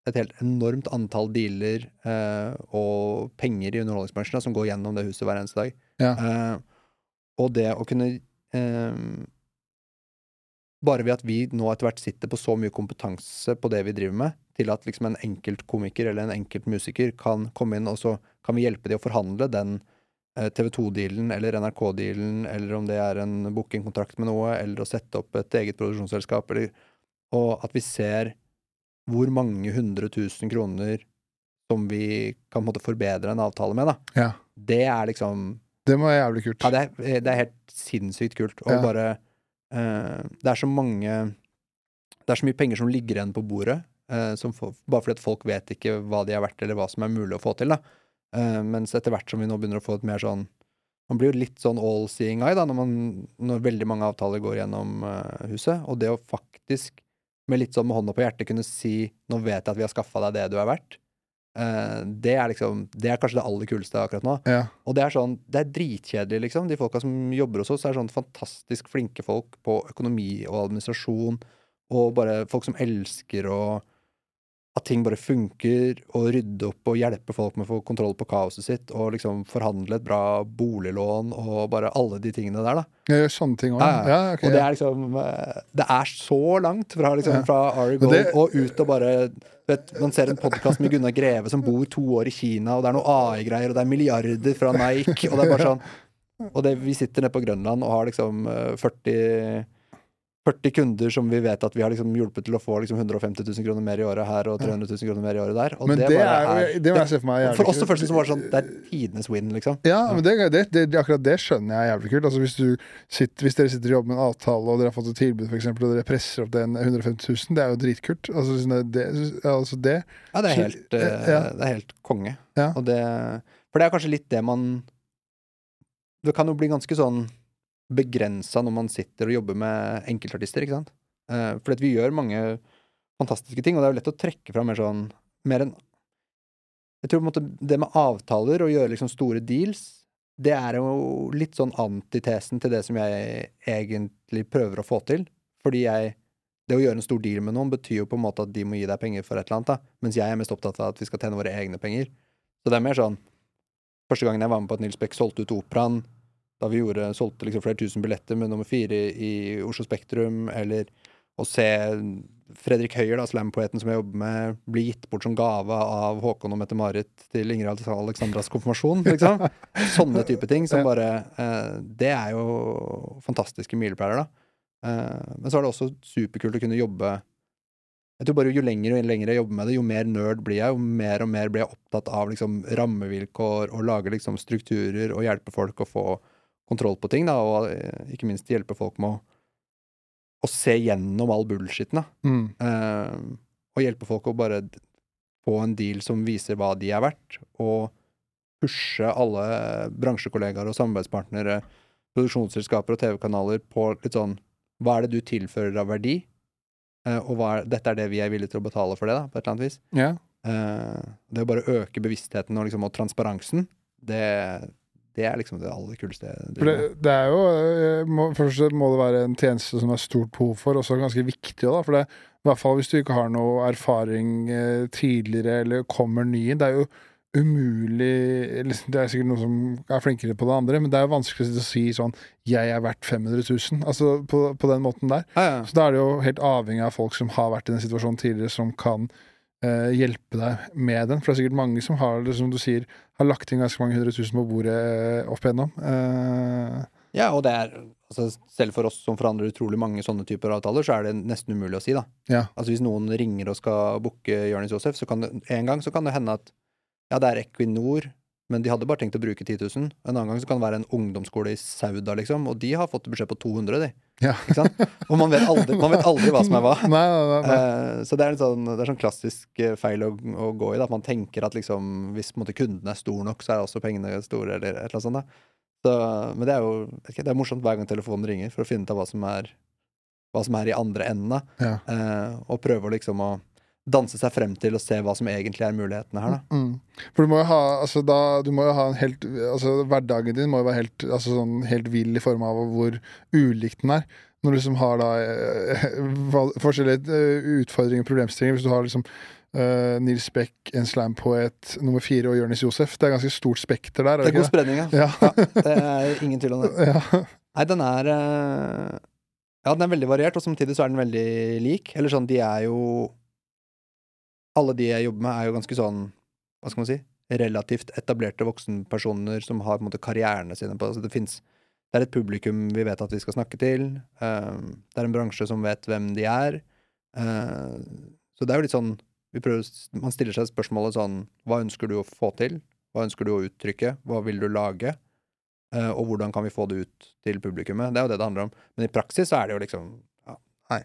et helt enormt antall dealer eh, og penger i underholdningsbransjen da, som går gjennom det huset hver eneste dag. Ja. Eh, og det å kunne eh, Bare ved at vi nå etter hvert sitter på så mye kompetanse på det vi driver med, til at liksom en enkelt komiker eller en enkelt musiker kan komme inn, og så kan vi hjelpe de å forhandle den eh, TV 2-dealen eller NRK-dealen, eller om det er en bookingkontrakt med noe, eller å sette opp et eget produksjonsselskap, eller Og at vi ser hvor mange hundre tusen kroner som vi kan på en måte forbedre en avtale med, da. Ja. Det er liksom Det må være jævlig kult. Ja, det er, det er helt sinnssykt kult. Og Ja. bare uh, Det er så mange Det er så mye penger som ligger igjen på bordet, uh, som fo- bare fordi at folk vet ikke hva de er verdt, eller hva som er mulig å få til. da. Uh, mens etter hvert som vi nå begynner å få et mer sånn Man blir jo litt sånn all seeing eye da, når, man, når veldig mange avtaler går gjennom eh, huset. Og det å faktisk, med litt sånn med hånda på hjertet, kunne si 'Nå vet jeg at vi har skaffa deg det du er verdt', eh, det er liksom Det er kanskje det aller kuleste akkurat nå. Ja. Og det er sånn, det er dritkjedelig, liksom. De folka som jobber hos oss, er sånn fantastisk flinke folk på økonomi og administrasjon, og bare folk som elsker å at ting bare funker, og rydde opp og hjelpe folk med å få kontroll på kaoset sitt, og liksom forhandle et bra boliglån, og bare alle de tingene der, da. Gjør sånne ting òg. Ja, ja. okay, og det er liksom eh, Det er så langt fra, liksom, Ja. fra Ari Gold det- og ut og bare vet, Man ser en podkast med Gunnar Greve som bor to år i Kina, og det er noe AI-greier, og det er milliarder fra Nike, og det er bare sånn Og det, vi sitter nede på Grønland og har liksom eh, 40 40 kunder som vi vet at vi har liksom hjulpet til å få liksom 150 000 kroner mer i året her og 300 000 kroner mer i året der. Men det, det, er, jo- det må jeg se for meg er jævlig For oss så første det som var sånn Det er tidenes win, liksom. Ja, men det, det, det, det, akkurat det skjønner jeg er jævlig kult. Altså hvis, du sitter, hvis dere sitter og jobber med en avtale, og dere har fått et tilbud, for eksempel, og dere presser opp den 150 000, det er jo dritkult. Altså, det, det, altså det Ja, det er helt, så, ja. det er helt konge. Ja. Det, for det er kanskje litt det man Det kan jo bli ganske sånn begrensa når man sitter og jobber med enkeltartister, ikke sant? Eh, fordi vi gjør mange fantastiske ting, og det er jo lett å trekke fram mer sånn Mer enn Jeg tror på en måte det med avtaler og gjøre liksom store deals, det er jo litt sånn antitesen til det som jeg egentlig prøver å få til. Fordi jeg det å gjøre en stor deal med noen betyr jo på en måte at de må gi deg penger for et eller annet, da. Mens jeg er mest opptatt av at vi skal tjene våre egne penger. Så det er mer sånn Første gangen jeg var med på at Nils Beck solgte ut Operaen, da vi gjorde, solgte liksom flere tusen billetter med nummer fire i Oslo Spektrum, eller å se Fredrik Høyer, da, slampoeten som jeg jobber med, bli gitt bort som gave av Håkon og Mette-Marit til Ingrid Alexandras konfirmasjon, liksom. Sånne type ting som bare eh, Det er jo fantastiske milepæler, da. Eh, men så er det også superkult å kunne jobbe Jeg tror bare jo lenger og lenger jeg jobber med det, jo mer nerd blir jeg, jo mer og mer blir jeg opptatt av liksom rammevilkår og lage liksom strukturer og hjelpe folk å få kontroll på ting, da, og eh, ikke minst hjelpe folk med å, å se gjennom all bullshiten, mm. Eh, og hjelpe folk å bare få en deal som viser hva de er verdt, og pushe alle bransjekollegaer og samarbeidspartnere, produksjonsselskaper og TV-kanaler på litt sånn Hva er det du tilfører av verdi? Eh, og er, dette er det vi er villige til å betale for det, da, på et eller annet vis. Yeah. Eh, det å bare øke bevisstheten og, liksom, og transparensen, det, det er liksom det aller kuleste. For det, det er jo eh, må, Først må det være en tjeneste som det er stort behov for, og så ganske viktig. Da, for det, I hvert fall hvis du ikke har noe erfaring eh, tidligere, eller kommer ny. Det er jo umulig liksom, Det er sikkert noen som er flinkere på det andre, men det er jo vanskelig å si sånn 'Jeg er verdt 500 000'. Altså på, på den måten der. Ja, ja. Så da er det jo helt avhengig av folk som har vært i den situasjonen tidligere, som kan eh, hjelpe deg med den. For det er sikkert mange som har det, som du sier, har lagt inn ganske mange hundre tusen på bordet eh, opp igjennom. Eh, Ja, og det er altså, Selv for oss som forandrer utrolig mange sånne typer avtaler, så er det nesten umulig å si, da. ja. Altså Hvis noen ringer og skal booke Jonis Josef, så kan det en gang så kan det hende at ja, det er Equinor, men de hadde bare tenkt å bruke 10 000. En annen gang så kan det være en ungdomsskole i Sauda, liksom, og de har fått beskjed på 200, de. Ja. Og man vet aldri, man vet aldri hva som er hva. Nei, nei, nei. Eh, så det er, en sånn, det er sånn klassisk eh, feil å, å gå i. Da. At man tenker at liksom, hvis måte, kunden er stor nok, så er også pengene store, eller et eller annet sånt. Da. Så, men det er jo ikke, det er morsomt hver gang telefonen ringer, for å finne ut av hva som er, hva som er i andre enden. Ja. Uh, og prøve å liksom å danse seg frem til og se hva som egentlig er mulighetene her. Da. Mm. For du må jo ha altså da, du må jo ha en helt altså Hverdagen din må jo være helt, altså sånn, helt vill i form av hvor ulik den er. Når du liksom har da eh, forskjellige eh, utfordringer og problemstillinger. Hvis du har liksom Uh, Nils Beck, en slampoet, nummer fire og Jonis Josef. Det er ganske stort spekter der. Det er god spredning, ja. det? ja. Det er ingen tvil om det. Ja. ja. Nei, den er Ja, den er veldig variert, og samtidig så er den veldig lik. Eller sånn, de er jo Alle de jeg jobber med, er jo ganske sånn Hva skal man si? Relativt etablerte voksenpersoner som har på en måte karrierene sine på altså Det finnes Det er et publikum vi vet at vi skal snakke til. eh, det er en bransje som vet hvem de er. eh, så det er jo litt sånn prøver, Man stiller seg spørsmålet sånn Hva ønsker du å få til? Hva ønsker du å uttrykke? Hva vil du lage? Eh, og hvordan kan vi få det ut til publikummet? Det er jo det det handler om. Men i praksis så er det jo liksom ja, Nei.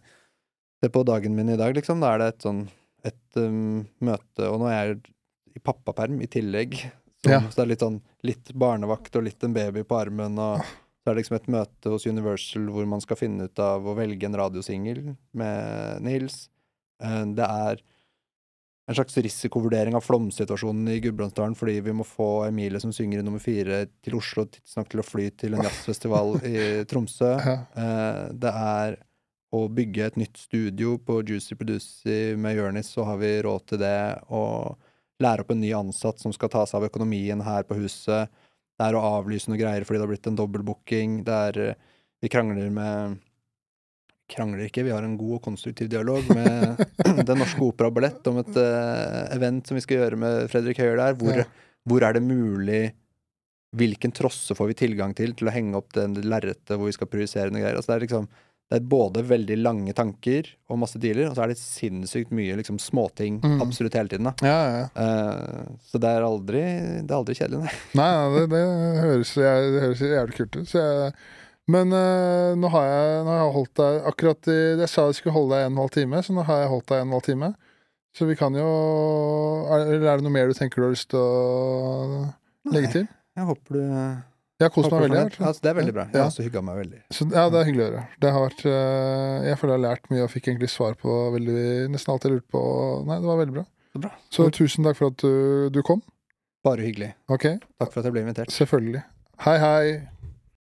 Se på dagen min i dag, liksom. Da er det et sånn et um, møte Og nå er jeg i pappaperm i tillegg. Så, Ja. så det er litt sånn litt barnevakt og litt en baby på armen. Og så er det liksom et møte hos Universal hvor man skal finne ut av å velge en radiosingel med Nils. Eh, Det er en slags risikovurdering av flomsituasjonen i Gudbrandsdalen fordi vi må få Emilie som synger i nummer fire til Oslo tidsnok til å fly til en jazzfestival i Tromsø. Eh, Det er å bygge et nytt studio på Juicy Producy med Jonis, så har vi råd til det. Og lære opp en ny ansatt som skal ta seg av økonomien her på huset. Det er å avlyse noe greier fordi det har blitt en dobbeltbooking. Det er Vi krangler med Krangler ikke, vi har en god og konstruktiv dialog med Den Norske Opera og Ballett om et uh, event som vi skal gjøre med Fredrik Høyer der. Hvor, Ja. hvor er det mulig Hvilken trosse får vi tilgang til til å henge opp det lerretet hvor vi skal projisere noe greier? Altså det er liksom det er både veldig lange tanker og masse dealer, og så er det sinnssykt mye liksom småting Mm. absolutt hele tiden. Ja, ja. Eh, så det er aldri, det er aldri kjedelig, nei. Nei, nei det, det, høres, jeg- det høres jævlig kult ut. Så jeg, men uh, nå, har jeg, nå har jeg holdt deg akkurat i Jeg sa jeg skulle holde deg en og en halv time, så nå har jeg holdt deg en og en halv time. Så vi kan jo er, Eller er det noe mer du tenker du har lyst til å legge til? Nei, Jeg håper du Jeg har kost meg veldig. det. Altså, det er veldig bra. Jeg Ja. har også hygga meg veldig. Så, ja, det er hyggelig å høre. Det har vært eh, Jeg føler jeg har lært mye og fikk egentlig svar på veldig, nesten alt jeg lurte på. Nei, det var veldig bra. Så bra. Så tusen takk for at du, du kom. Bare hyggelig. Ok, Takk for at jeg ble invitert. selvfølgelig. Hei, hei.